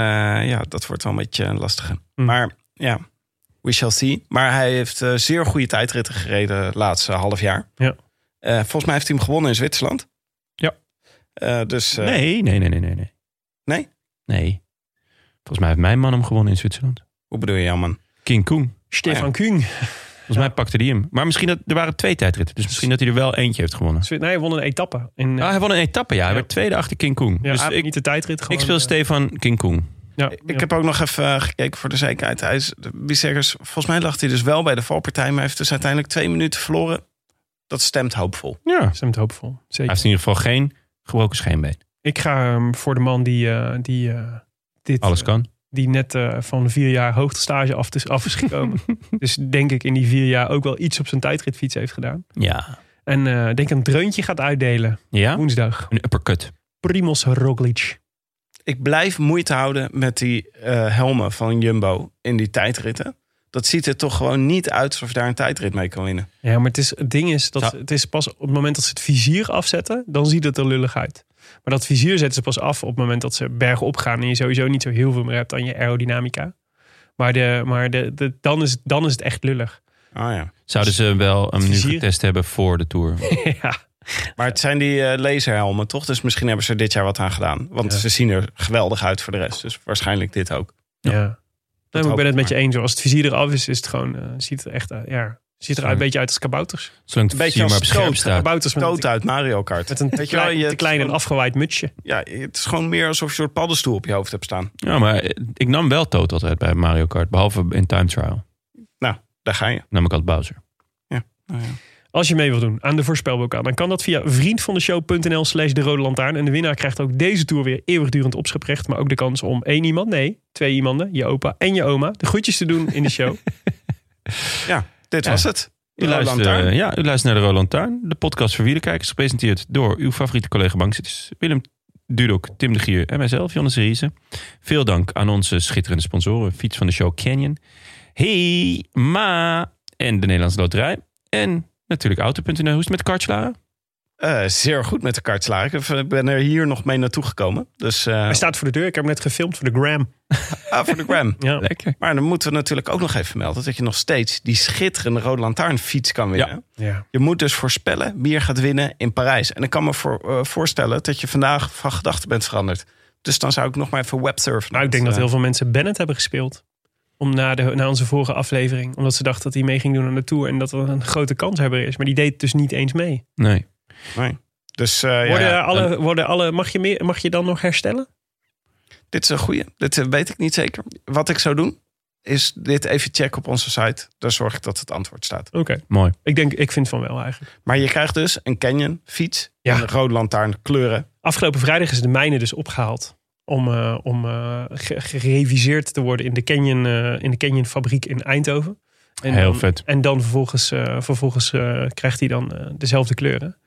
ja, dat wordt wel een beetje een lastige. Hm. Maar ja, we shall see. Maar hij heeft eh, zeer goede tijdritten gereden het laatste half jaar. Ja. Eh, volgens mij heeft hij hem gewonnen in Zwitserland. Ja. Eh, dus eh, Nee, nee, nee, nee, nee. Nee? Nee? Nee. Volgens mij heeft mijn man hem gewonnen in Zwitserland. hoe bedoel je, man? King Koen. Stefan Oh Kuhn. Volgens mij pakte hij hem. Maar misschien dat er waren twee tijdritten. Dus misschien dat hij er wel eentje heeft gewonnen. Nee, hij won een etappe. In, Ah, hij won een etappe, ja. Hij Ja. werd tweede achter King Koen. ja, dus hij- ik, niet de tijdrit. Gewoon, ik speel Stefan King Koen. Ja, Ik ja. heb ook nog even eh, gekeken voor de zekerheid. Hij is, volgens mij lag hij dus wel bij de valpartij. Maar hij heeft dus uiteindelijk twee minuten verloren. Dat stemt hoopvol. Ja. Hij stemt hoopvol. Zeker. heeft in ieder geval geen gebroken scheenbeen. Ik ga voor de man die, eh, die, eh, dit, Alles kan. Die net eh, van vier jaar hoogtestage af is, af is gekomen. dus denk ik in die vier jaar ook wel iets op zijn tijdritfiets heeft gedaan. Ja. En eh denk een dreuntje gaat uitdelen Ja? woensdag. Een uppercut. Primoz Roglic. Ik blijf moeite houden met die eh, helmen van Jumbo in die tijdritten. Dat ziet er toch gewoon niet uit alsof je daar een tijdrit mee kan winnen. Ja, maar het, is, het ding is dat Ja. het is pas op het moment dat ze het vizier afzetten, dan ziet het er lullig uit. Maar dat vizier zetten ze pas af op het moment dat ze bergen opgaan en je sowieso niet zo heel veel meer hebt aan je aerodynamica. Maar, de, maar de, de, dan, is, het- dan is het echt lullig. Ah ja. Zouden ze wel hem nu getest hebben voor de Tour? ja. Maar het zijn die eh, laserhelmen toch? Dus misschien hebben ze er dit jaar wat aan gedaan. Want Ja. ze zien er geweldig uit voor de rest. Dus waarschijnlijk dit ook. ja. Nee, maar ik ben het met je eens. hoor. Als het vizier eraf is, is het gewoon, eh, ziet het er echt uit. Ja, ziet er een beetje uit als kabouters. Zolang het Een beetje maar als scherp stoot, staat. Kabouters met, Toot uit Mario Kart. met een te Weet je wel, klein, je te klein en afgewaaid mutsje. Ja, het is gewoon meer alsof je een soort paddenstoel op je hoofd hebt staan. Ja, maar ik nam wel Toad altijd bij Mario Kart. Behalve in Time Trial. Nou, daar ga je. Nam ik altijd Bowser. Als je mee wil doen aan de voorspelbokaal, dan kan dat via vriendvandeshow.nl slash de rode lantaarn. En de winnaar krijgt ook deze tour weer eeuwigdurend opscheprecht. Maar ook de kans om één iemand, nee, twee iemanden, je opa en je oma, de groetjes te doen in de show. Ja, dit was het. U luistert, eh, ja, u luistert naar de Roland Tuin. De podcast voor wielerkijkers. Gepresenteerd door uw favoriete collega bankzitters. Willem Dudok, Tim de Gier en mijzelf, Jonas Riese. Veel dank aan onze schitterende sponsoren. Fiets van de show Canyon. Hey, Ma. En de Nederlandse Loterij. En natuurlijk Auto.nl. Hoe is het met de Eh, zeer goed met de kartslager. Ik ben er hier nog mee naartoe gekomen. Dus eh, Hij staat voor de deur. Ik heb hem net gefilmd voor de gram. ah, voor de gram. Ja. Lekker. Maar dan moeten we natuurlijk ook nog even melden... dat je nog steeds die schitterende Rode Lantaarnfiets kan winnen. Ja. Je moet dus voorspellen wie er gaat winnen in Parijs. En ik kan me voor, eh, voorstellen dat je vandaag van gedachten bent veranderd. Dus dan zou ik nog maar even websurfen. Nou, ik denk dat heel veel mensen Bennett hebben gespeeld. Om na, de, na onze vorige aflevering. Omdat ze dachten dat hij mee ging doen aan de Tour. En dat er een grote kans hebben is. Maar die deed dus niet eens mee. Nee. Nee. Dus eh, Worden ja, alle, worden alle, mag, je meer, mag je dan nog herstellen? dit is een goeie. Dit eh, weet ik niet zeker. Wat ik zou doen, is dit even checken op onze site. Daar zorg ik dat het antwoord staat. Oké. Mooi. Ik denk, ik vind van wel eigenlijk. Maar je krijgt dus een Canyon fiets. Ja. Een rode lantaarn kleuren. Afgelopen vrijdag is de mijne dus opgehaald. Om, eh, om eh, ge- gereviseerd te worden in de Canyon, eh, in de Canyon fabriek in Eindhoven. En Heel dan, vet. En dan vervolgens, eh, vervolgens eh, krijgt hij dan dezelfde kleuren.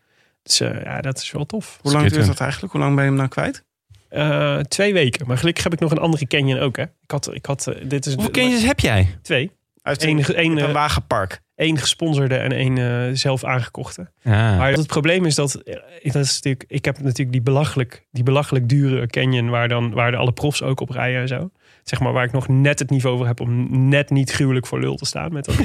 Dus ja, dat is wel tof. Hoe lang duurt dat eigenlijk? Hoe lang ben je hem nou kwijt? Eh, twee weken. Maar gelukkig heb ik nog een andere Canyon ook. Hè. Ik had, ik had, eh, dit is Hoeveel kindjes heb jij? Twee. Eén een, één, een eh, wagenpark. Eén gesponsorde en één eh, zelf aangekochte. Ah. Maar het probleem is dat, dat is natuurlijk, ik heb natuurlijk die belachelijk, die belachelijk dure Canyon waar, dan, waar de alle profs ook op rijden en zo. Zeg maar waar ik nog net het niveau voor heb om net niet gruwelijk voor lul te staan met dat.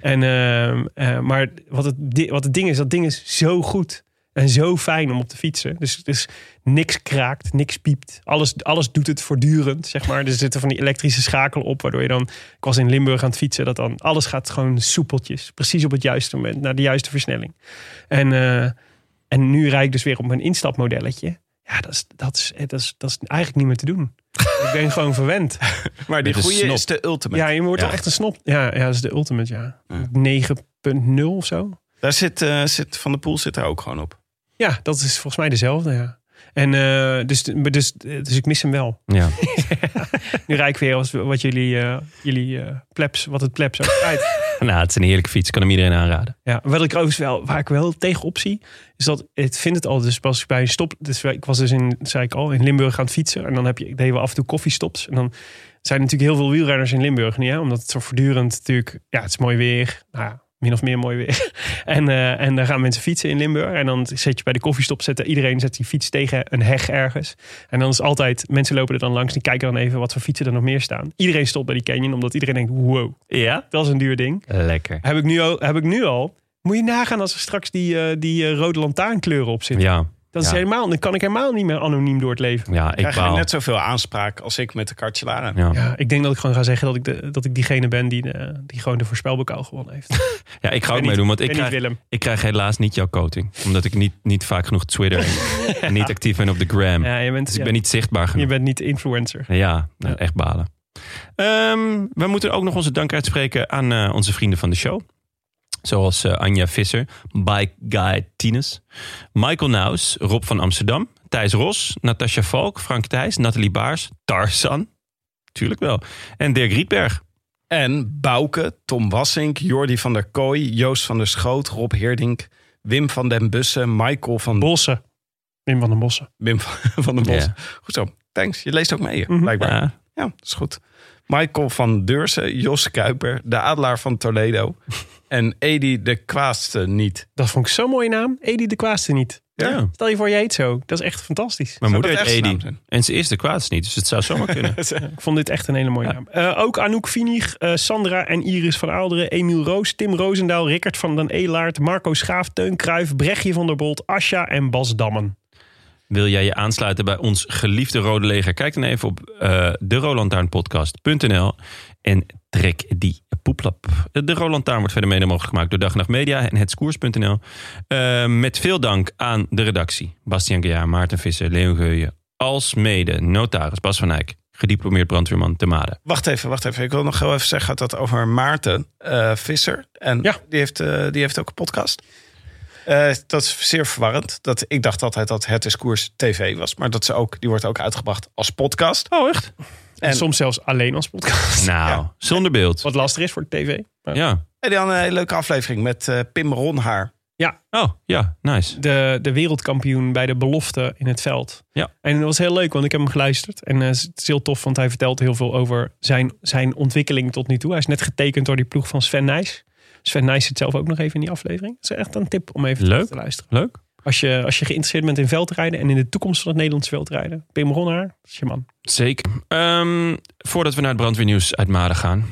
en, ehm, eh, maar wat het, wat het ding is, dat ding is zo goed en zo fijn om op te fietsen. Dus, dus niks kraakt, niks piept. Alles, alles doet het voortdurend, zeg maar. Er zitten van die elektrische schakelen op, waardoor je dan... Ik was in Limburg aan het fietsen, dat dan alles gaat gewoon soepeltjes. Precies op het juiste moment, naar de juiste versnelling. En, eh, en nu rijd ik dus weer op mijn instapmodelletje. Ja, dat is, dat is, dat is, dat is eigenlijk niet meer te doen. ik ben gewoon verwend. Maar die goede snop. is de ultimate. Ja, je wordt Ja. wel echt een snop. Ja, ja, dat is de ultimate, ja. 9.0 of zo. Daar zit, eh, zit Van de Poel zit er ook gewoon op. Ja, dat is volgens mij dezelfde, ja. En eh, dus, dus, dus ik mis hem wel. Ja. Nu rijd ik weer als wat jullie, eh, jullie eh, plebs, wat het plebs ook rijdt. nou, het is een heerlijke fiets. Kan hem iedereen aanraden. Ja, wat ik overigens wel, waar ik wel tegenop zie, is dat ik vind het al dus pas bij een stop. Dus ik was dus in, zei ik al, in Limburg aan het fietsen. En dan heb je, deden we af en toe koffiestops. En dan zijn natuurlijk heel veel wielrenners in Limburg niet, hè? omdat het zo voortdurend natuurlijk, ja, het is mooi weer. Nou, ja, min of meer mooi weer. En, eh, en dan gaan mensen fietsen in Limburg. En dan zet je bij de koffiestop, zetten, iedereen zet die fiets tegen een heg ergens. En dan is altijd, mensen lopen er dan langs, die kijken dan even wat voor fietsen er nog meer staan. Iedereen stopt bij die canyon, omdat iedereen denkt, wow, Ja? dat is een duur ding. Lekker. Heb ik nu al, heb ik nu al moet je nagaan als er straks die, eh, die eh, rode lantaarnkleuren op zitten. Ja. Dat is Ja. helemaal, dan kan ik helemaal niet meer anoniem door het leven. Ja, ik Krijg je baal. net zoveel aanspraak als ik met de kartjelaren. Ja. Ja, ik denk dat ik gewoon ga zeggen dat ik, de, dat ik diegene ben die, de, die gewoon de voorspelbokaal gewonnen heeft. ja, ik ga ook meedoen, want ik krijg, ik krijg helaas niet jouw coating. Omdat ik niet, niet vaak genoeg Twitter en niet actief ben op de gram. Ja, je bent, Dus ik ben niet zichtbaar je genoeg. bent niet influencer. Ja, nou, echt balen. Ehm, we moeten ook nog onze dank uitspreken aan eh, onze vrienden van de show. Zoals eh, Anja Visser, Bike Guy Tines, Michael Naus, Rob van Amsterdam, Thijs Ros, Natasja Valk, Frank Thijs, Nathalie Baars, Tarzan, tuurlijk wel, en Dirk Rietberg. En Bouke, Tom Wassink, Jordi van der Kooi, Joost van der Schoot, Rob Heerdink, Wim van den Bussen, Michael van Bossen. Wim van den Bossen. Wim van den Bos. Ja. Goed zo. Thanks. Je leest ook mee, Mhm. blijkbaar. Ja. Ja. dat is goed. Michael van Deursen, Jos Kuiper, de Adelaar van Toledo en Edi de Kwaadste niet. Dat vond ik zo'n mooie naam. Edi de Kwaaste niet. Ja. Stel je voor, je heet zo. Dat is echt fantastisch. Mijn moeder heet echt Edi. En ze is de kwaadste niet, dus het zou zomaar kunnen. Ik vond dit echt een hele mooie naam. Eh, ook Anouk Vinig, eh, Sandra en Iris van Aalderen, Emiel Roos, Tim Roosendaal, Rickert van den Elaert, Marco Schaaf, Teun Kruijf, Brechtje van der Bolt, Asja en Bas Dammen. Wil jij je aansluiten bij ons geliefde Rode Leger? Kijk dan even op uh, de en trek die poeplap. De Roland Taarn wordt verder mede mogelijk gemaakt door Dag en Nacht Media en hetskoers.nl. Uh, met veel dank aan de redactie. Bastiaan Gejaar, Maarten Visser, Leon Geuyen. Als mede notaris Bas van Eyck, gediplomeerd brandweerman te Maden. Wacht even, wacht even. Ik wil nog heel even zeggen dat over Maarten uh, Visser. En Ja. die, heeft, uh, die heeft ook een podcast. Uh, dat is zeer verwarrend. Dat, ik dacht altijd dat Het is Koers TV was. Maar dat ze ook, die wordt ook uitgebracht als podcast. Oh, echt? En, En- soms zelfs alleen als podcast. Nou, Ja. zonder beeld. Wat lastig is voor de tv. Maar Ja. En die had een hele leuke aflevering met uh, Pim Ronhaar. Oh, ja, nice. De, de wereldkampioen bij de belofte in het veld. Ja. En dat was heel leuk, want ik heb hem geluisterd. En eh, het is heel tof, want hij vertelt heel veel over zijn, zijn ontwikkeling tot nu toe. Hij is net getekend door die ploeg van Sven Nijs. Sven Nijs zit zelf ook nog even in die aflevering. Het is echt een tip om even Leuk. te luisteren. Leuk. Als je, als je geïnteresseerd bent in veldrijden en in de toekomst van het Nederlands veldrijden. Pim Ronhaar, dat is je man. Zeker. Ehm, voordat we naar het brandweernieuws uit Maden gaan...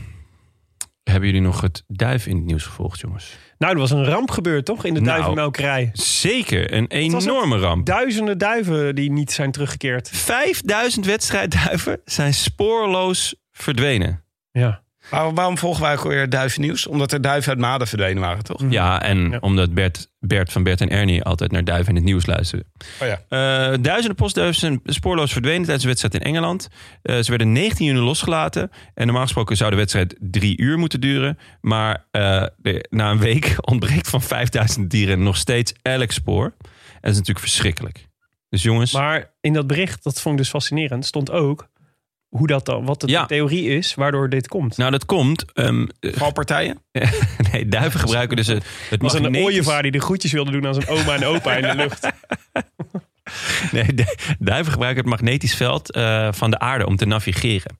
hebben jullie nog het duif in het nieuws gevolgd, jongens? Nou, er was een ramp gebeurd toch in de Nou. duivenmelkerij. Zeker, een enorme ramp. Duizenden duiven die niet zijn teruggekeerd. 5000 wedstrijdduiven zijn spoorloos verdwenen. Ja. Waarom, waarom volgen wij ook weer duivennieuws? Omdat er duiven uit Maden verdwenen waren, toch? Ja, en Ja. omdat Bert, Bert van Bert en Ernie altijd naar duiven in het nieuws luisteren. Oh ja. Eh, duizenden postduiven zijn spoorloos verdwenen tijdens de wedstrijd in Engeland. Eh, ze werden 19 juni losgelaten. En normaal gesproken zou de wedstrijd drie uur moeten duren. Maar eh, de- na een week ontbreekt van 5000 dieren nog steeds elk spoor. En dat is natuurlijk verschrikkelijk. Dus jongens, Maar in dat bericht, dat vond ik dus fascinerend, stond ook hoe dat dan, wat de Ja. theorie is waardoor dit komt. nou dat komt. ehm, eh, Valpartijen? nee, duiven gebruiken dus het, het was een magnetisch- ooievaar die de groetjes wilde doen aan zijn oma en opa in de lucht. Nee, de- duiven gebruiken het magnetisch veld eh, van de aarde om te navigeren.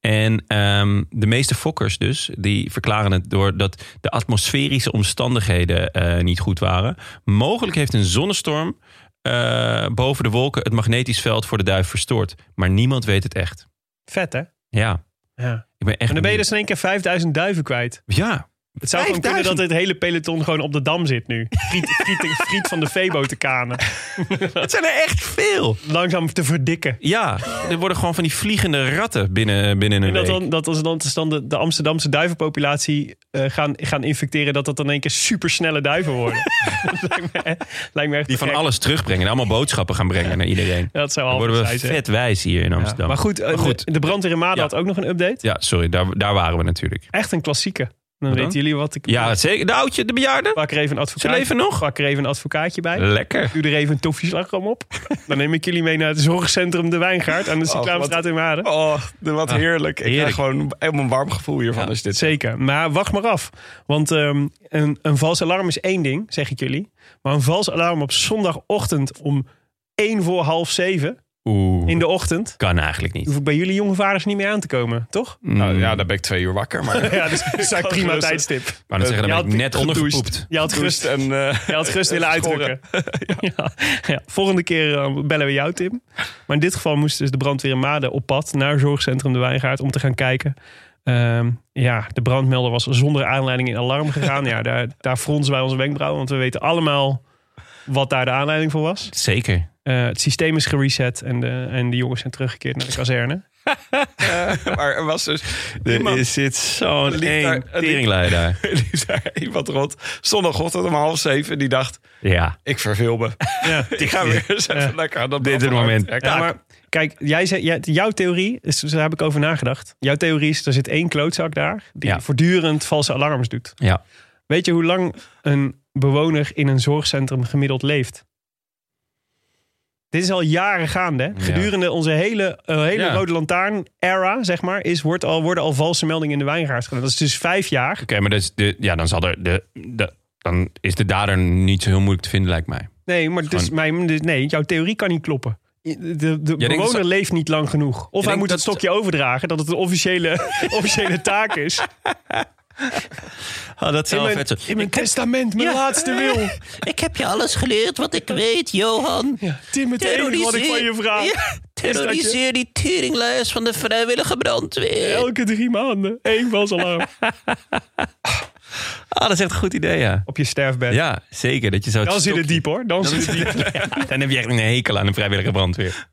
En ehm, de meeste fokkers dus, die verklaren het doordat de atmosferische omstandigheden eh, niet goed waren. Mogelijk heeft een zonnestorm eh, boven de wolken het magnetisch veld voor de duif verstoord. Maar niemand weet het echt. Vet hè? Ja, Ja. ik ben echt... En dan ben je dus in één keer 5000 duiven kwijt. Ja, Het zou gewoon kunnen dat 5000? het hele peloton gewoon op de dam zit nu. Friet, friet, friet van de Febo te kanen. het zijn er echt veel. Langzaam te verdikken. Ja, er worden gewoon van die vliegende ratten binnen, binnen een En dat, week. dan, dat als dan, dus dan de, de Amsterdamse duivenpopulatie eh, gaan, gaan infecteren... dat dat dan in één keer supersnelle duiven worden. lijkt me, lijkt me echt Die van gek. alles terugbrengen en allemaal boodschappen gaan brengen naar iedereen. Ja, dat zou Dan worden we zijn. vet wijs hier in Amsterdam. Maar goed, eh, Maar goed. De, de brandweer in Maden Ja. had ook nog een update. Ja, sorry, daar, daar waren we natuurlijk. Echt een klassieke. Dan weten jullie wat ik... Ja, zeker. De oudje, de bejaarde. Pak er even een Ze advocaat. leven nog. Pak er even een advocaatje bij. Lekker. Doe er even een toffieslagroom op. Dan neem ik jullie mee naar het zorgcentrum De Wijngaard aan de Cyclaapstraat in Maden. Oh, wat heerlijk. Ik heerlijk. krijg gewoon helemaal een warm gevoel hiervan. als dit Zeker. Maar wacht maar af. Want ehm, een, een vals alarm is één ding, zeg ik jullie. Maar een vals alarm op zondagochtend om één voor half zeven Oeh, in de ochtend... kan eigenlijk niet. hoef ik bij jullie jonge vaders niet meer aan te komen, toch? Nou Mm. ja, dan ben ik twee uur wakker. Maar Ja, dus dat is prima gerust. tijdstip. Maar dan zeggen, Je dan ben ik had net ondergepoept. Je had gerust gerust, en... eh, je had gerust willen uitdrukken. ja. Ja. Volgende keer eh, bellen we jou, Tim. Maar in dit geval moest dus de brandweer in Maden op pad naar zorgcentrum De Wijngaard om te gaan kijken. Ehm, ja, de brandmelder was zonder aanleiding in alarm gegaan. ja, daar, daar fronsen wij onze wenkbrauwen, want we weten allemaal wat daar de aanleiding voor was. Zeker. Eh, het systeem is gereset en de, en de jongens zijn teruggekeerd naar de kazerne. maar er was dus... Er iemand- zit zo'n liep daar- liep- daar. Iemand rond. Zondagochtend om half zeven. Die dacht, Ja. ik verveel me. Ja. Ik ga weer eens even lekker aan dat Dit is het moment. Ja, Ja, maar kijk, jij zei, jij- jouw theorie, is, dus daar heb ik over nagedacht. Jouw theorie is, er zit één klootzak daar... die Ja. voortdurend valse alarms doet. Ja. Weet je hoe lang een bewoner in een zorgcentrum gemiddeld leeft? Dit is al jaren gaande. Hè? Gedurende onze hele, eh, hele Ja. Rode Lantaarn-era, zeg maar... Is, wordt al, worden al valse meldingen in de wijngaard gedaan. Dat is dus vijf jaar. Oké, maar dus de, ja, dan, zal er de, de, dan is de dader niet zo heel moeilijk te vinden, lijkt mij. Nee, maar dus mijn, dus- nee, jouw theorie kan niet kloppen. De, bewoner dat- leeft niet lang genoeg. Of hij moet het stokje overdragen, dat het een officiële, officiële taak is. Oh, dat In zou mijn, in testament, mijn laatste wil. Ik heb je alles geleerd wat ik weet, Johan. Tim, het enige wat ik van je vraag. Ja, terroriseer die teringlijst van de vrijwillige brandweer. Elke drie maanden, één valsalarm. Ah, dat is echt een goed idee, ja. Op je sterfbed. Ja, zeker. Dat je zo Dan zit het diep hoor. Dan, Dan, zit het diep. dan heb je echt een hekel aan een vrijwillige brandweer.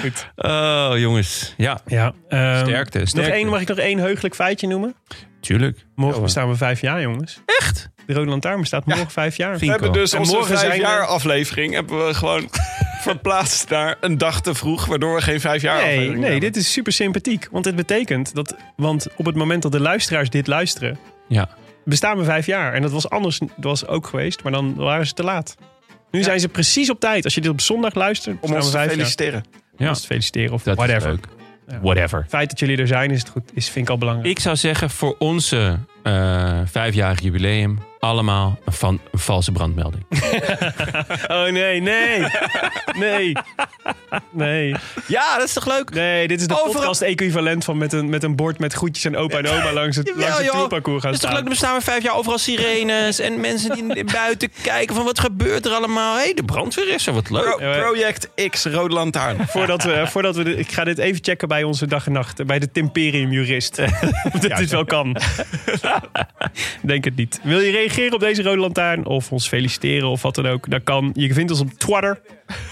Goed. Oh, jongens. Ja, Ja, ehm, sterkte. Nog één, mag ik nog één heugelijk feitje noemen? Tuurlijk. Morgen bestaan we vijf jaar, jongens. Echt? De Rode Lantaarn bestaat morgen vijf jaar. We hebben dus En onze morgen vijf zijn jaar we- aflevering hebben we gewoon verplaatst naar een dag te vroeg, waardoor we geen vijf jaar Nee, aflevering nee, hebben. dit is super sympathiek. Want dit betekent dat... Want op het moment dat de luisteraars dit luisteren... Ja. Bestaan we vijf jaar. En dat was anders dat was ook geweest, maar dan waren ze te laat. Nu zijn ze precies op tijd. Als je dit op zondag luistert, Om ons te jaar. feliciteren. Ja. Ons te feliciteren of Dat whatever. is leuk. Ja. Whatever. Het feit dat jullie er zijn, is het goed, is, vind ik al belangrijk. Ik zou zeggen, voor onze eh vijfjarig jubileum... allemaal van, een valse brandmelding. Oh nee, nee. Nee. Nee. Ja, dat is toch leuk? Nee, dit is de Overal- podcast-equivalent van met een, met een bord met groetjes en opa en oma langs het, langs het tourparcours gaan Dat is toch leuk? Er bestaan we vijf jaar overal sirenes en mensen die buiten kijken van wat gebeurt er allemaal. Hé, hey, de brandweer is er, wat leuk. Pro- Project X Rode Lantaarn. Voordat we, voordat we de- ik ga dit even checken bij onze dag en nacht, bij de Timperium-jurist. of dit, dit wel kan. Denk het niet. Wil je reageren op deze Rode Lantaarn of ons feliciteren of wat dan ook? Dat kan. Je vindt ons op Twitter.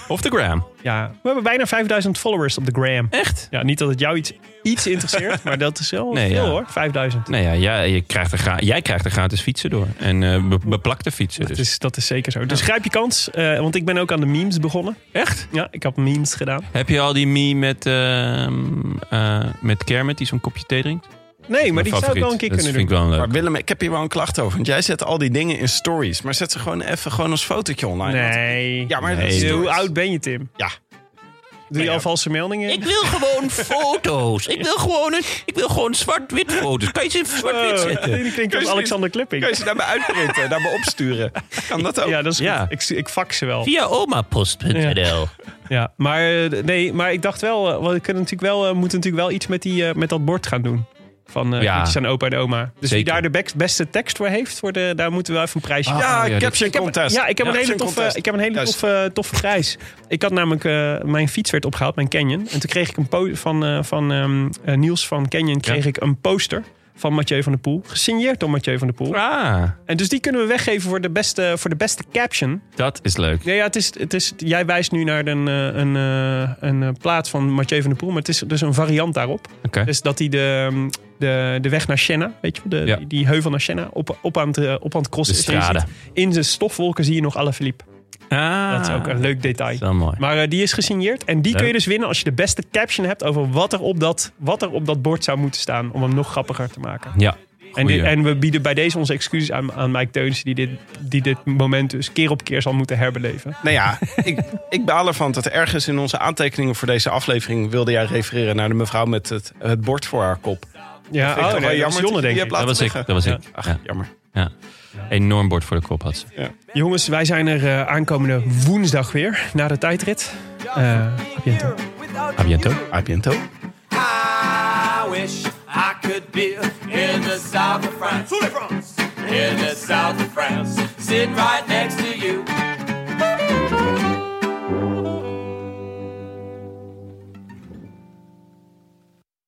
Of de gram. Ja, we hebben bijna 5000 followers op de gram. Echt? Ja, niet dat het jou iets, iets interesseert, maar dat is wel Nee, veel ja. hoor. 5000. Nee, ja, jij, je krijgt er jij krijgt er gratis fietsen door. En eh, be- beplakte fietsen. Dat Dus. is, dat is zeker zo. Dus grijp je kans, eh, want ik ben ook aan de memes begonnen. Echt? Ja, ik heb memes gedaan. Heb je al die meme met, ehm, eh, met Kermit die zo'n kopje thee drinkt? Nee, maar die zou ik wel een keer dat kunnen vind doen. ik wel leuk. Maar Willem, ik heb hier wel een klacht over. Want jij zet al die dingen in stories. Maar zet ze gewoon even gewoon als fotootje online. Want- Nee. Ja, maar Nee. dat is Hoe oud ben je, Tim? Ja. Doe je al valse meldingen? Ik wil gewoon foto's. Ik wil gewoon, een, ik wil gewoon zwart-wit foto's. Kan je ze in zwart-wit Oh, zetten? die klinkt als Alexander Klipping. Kan je ze naar me uitprinten, naar me opsturen? Kan dat ook? Ja, dat is Ja. goed. Ik, ik fax ze wel. Via omapost.nl. Ja, maar, eh, nee, maar ik dacht wel, eh, we kunnen natuurlijk wel, eh, moeten natuurlijk wel iets met, die, met dat bord gaan doen. Van Ja. aan opa en oma. Dus wie daar de beste tekst voor heeft, voor de, daar moeten we wel even een prijsje voor. Ja, ja, caption Ik heb, contest. ja, ik heb een hele toffe, contest. ik heb een hele toffe, toffe prijs. Ik had namelijk, eh, mijn fiets werd opgehaald, mijn Canyon. En toen kreeg ik een po van, eh, van ehm, eh, Niels van Canyon kreeg ik een poster van Mathieu van der Poel. Gesigneerd door Mathieu van der Poel. Ah, En dus die kunnen we weggeven voor de beste, voor de beste caption. dat is leuk. Ja, ja het is, het is, jij wijst nu naar een, eh, een, eh, een eh, plaat van Mathieu van der Poel. Maar het is dus een variant daarop. Dus dat hij de, mm, de, de weg naar Siena, weet je de, Ja. die, heuvel naar Siena, op, op, aan het, op aan het crossen De In zijn stofwolken zie je nog Alaphilippe. Ah, Dat is ook een leuk detail. Dat is wel mooi. Maar eh, die is gesigneerd. En die kun je dus winnen als je de beste caption hebt over wat er op dat, wat er op dat bord zou moeten staan. Om hem nog grappiger te maken. Ja, En, dit- en we bieden bij deze onze excuses aan, aan Mike Teunissen, die dit, die dit moment dus keer op keer zal moeten herbeleven. Nou ja, ik, ik baal ervan dat ergens in onze aantekeningen voor deze aflevering wilde jij refereren naar de mevrouw met het, het bord voor haar kop. Ja, toch wel dat Jonne, denk die ik. dat was ik. Dat was ik. Ach, Ja. jammer. Ja. Enorm bord voor de kop had ze. Jongens, wij zijn er eh, aankomende woensdag weer, na de tijdrit. Eh à bientôt. A bientôt. A bientôt. I wish I could be in the south of France. In the south of France. Sitting right next to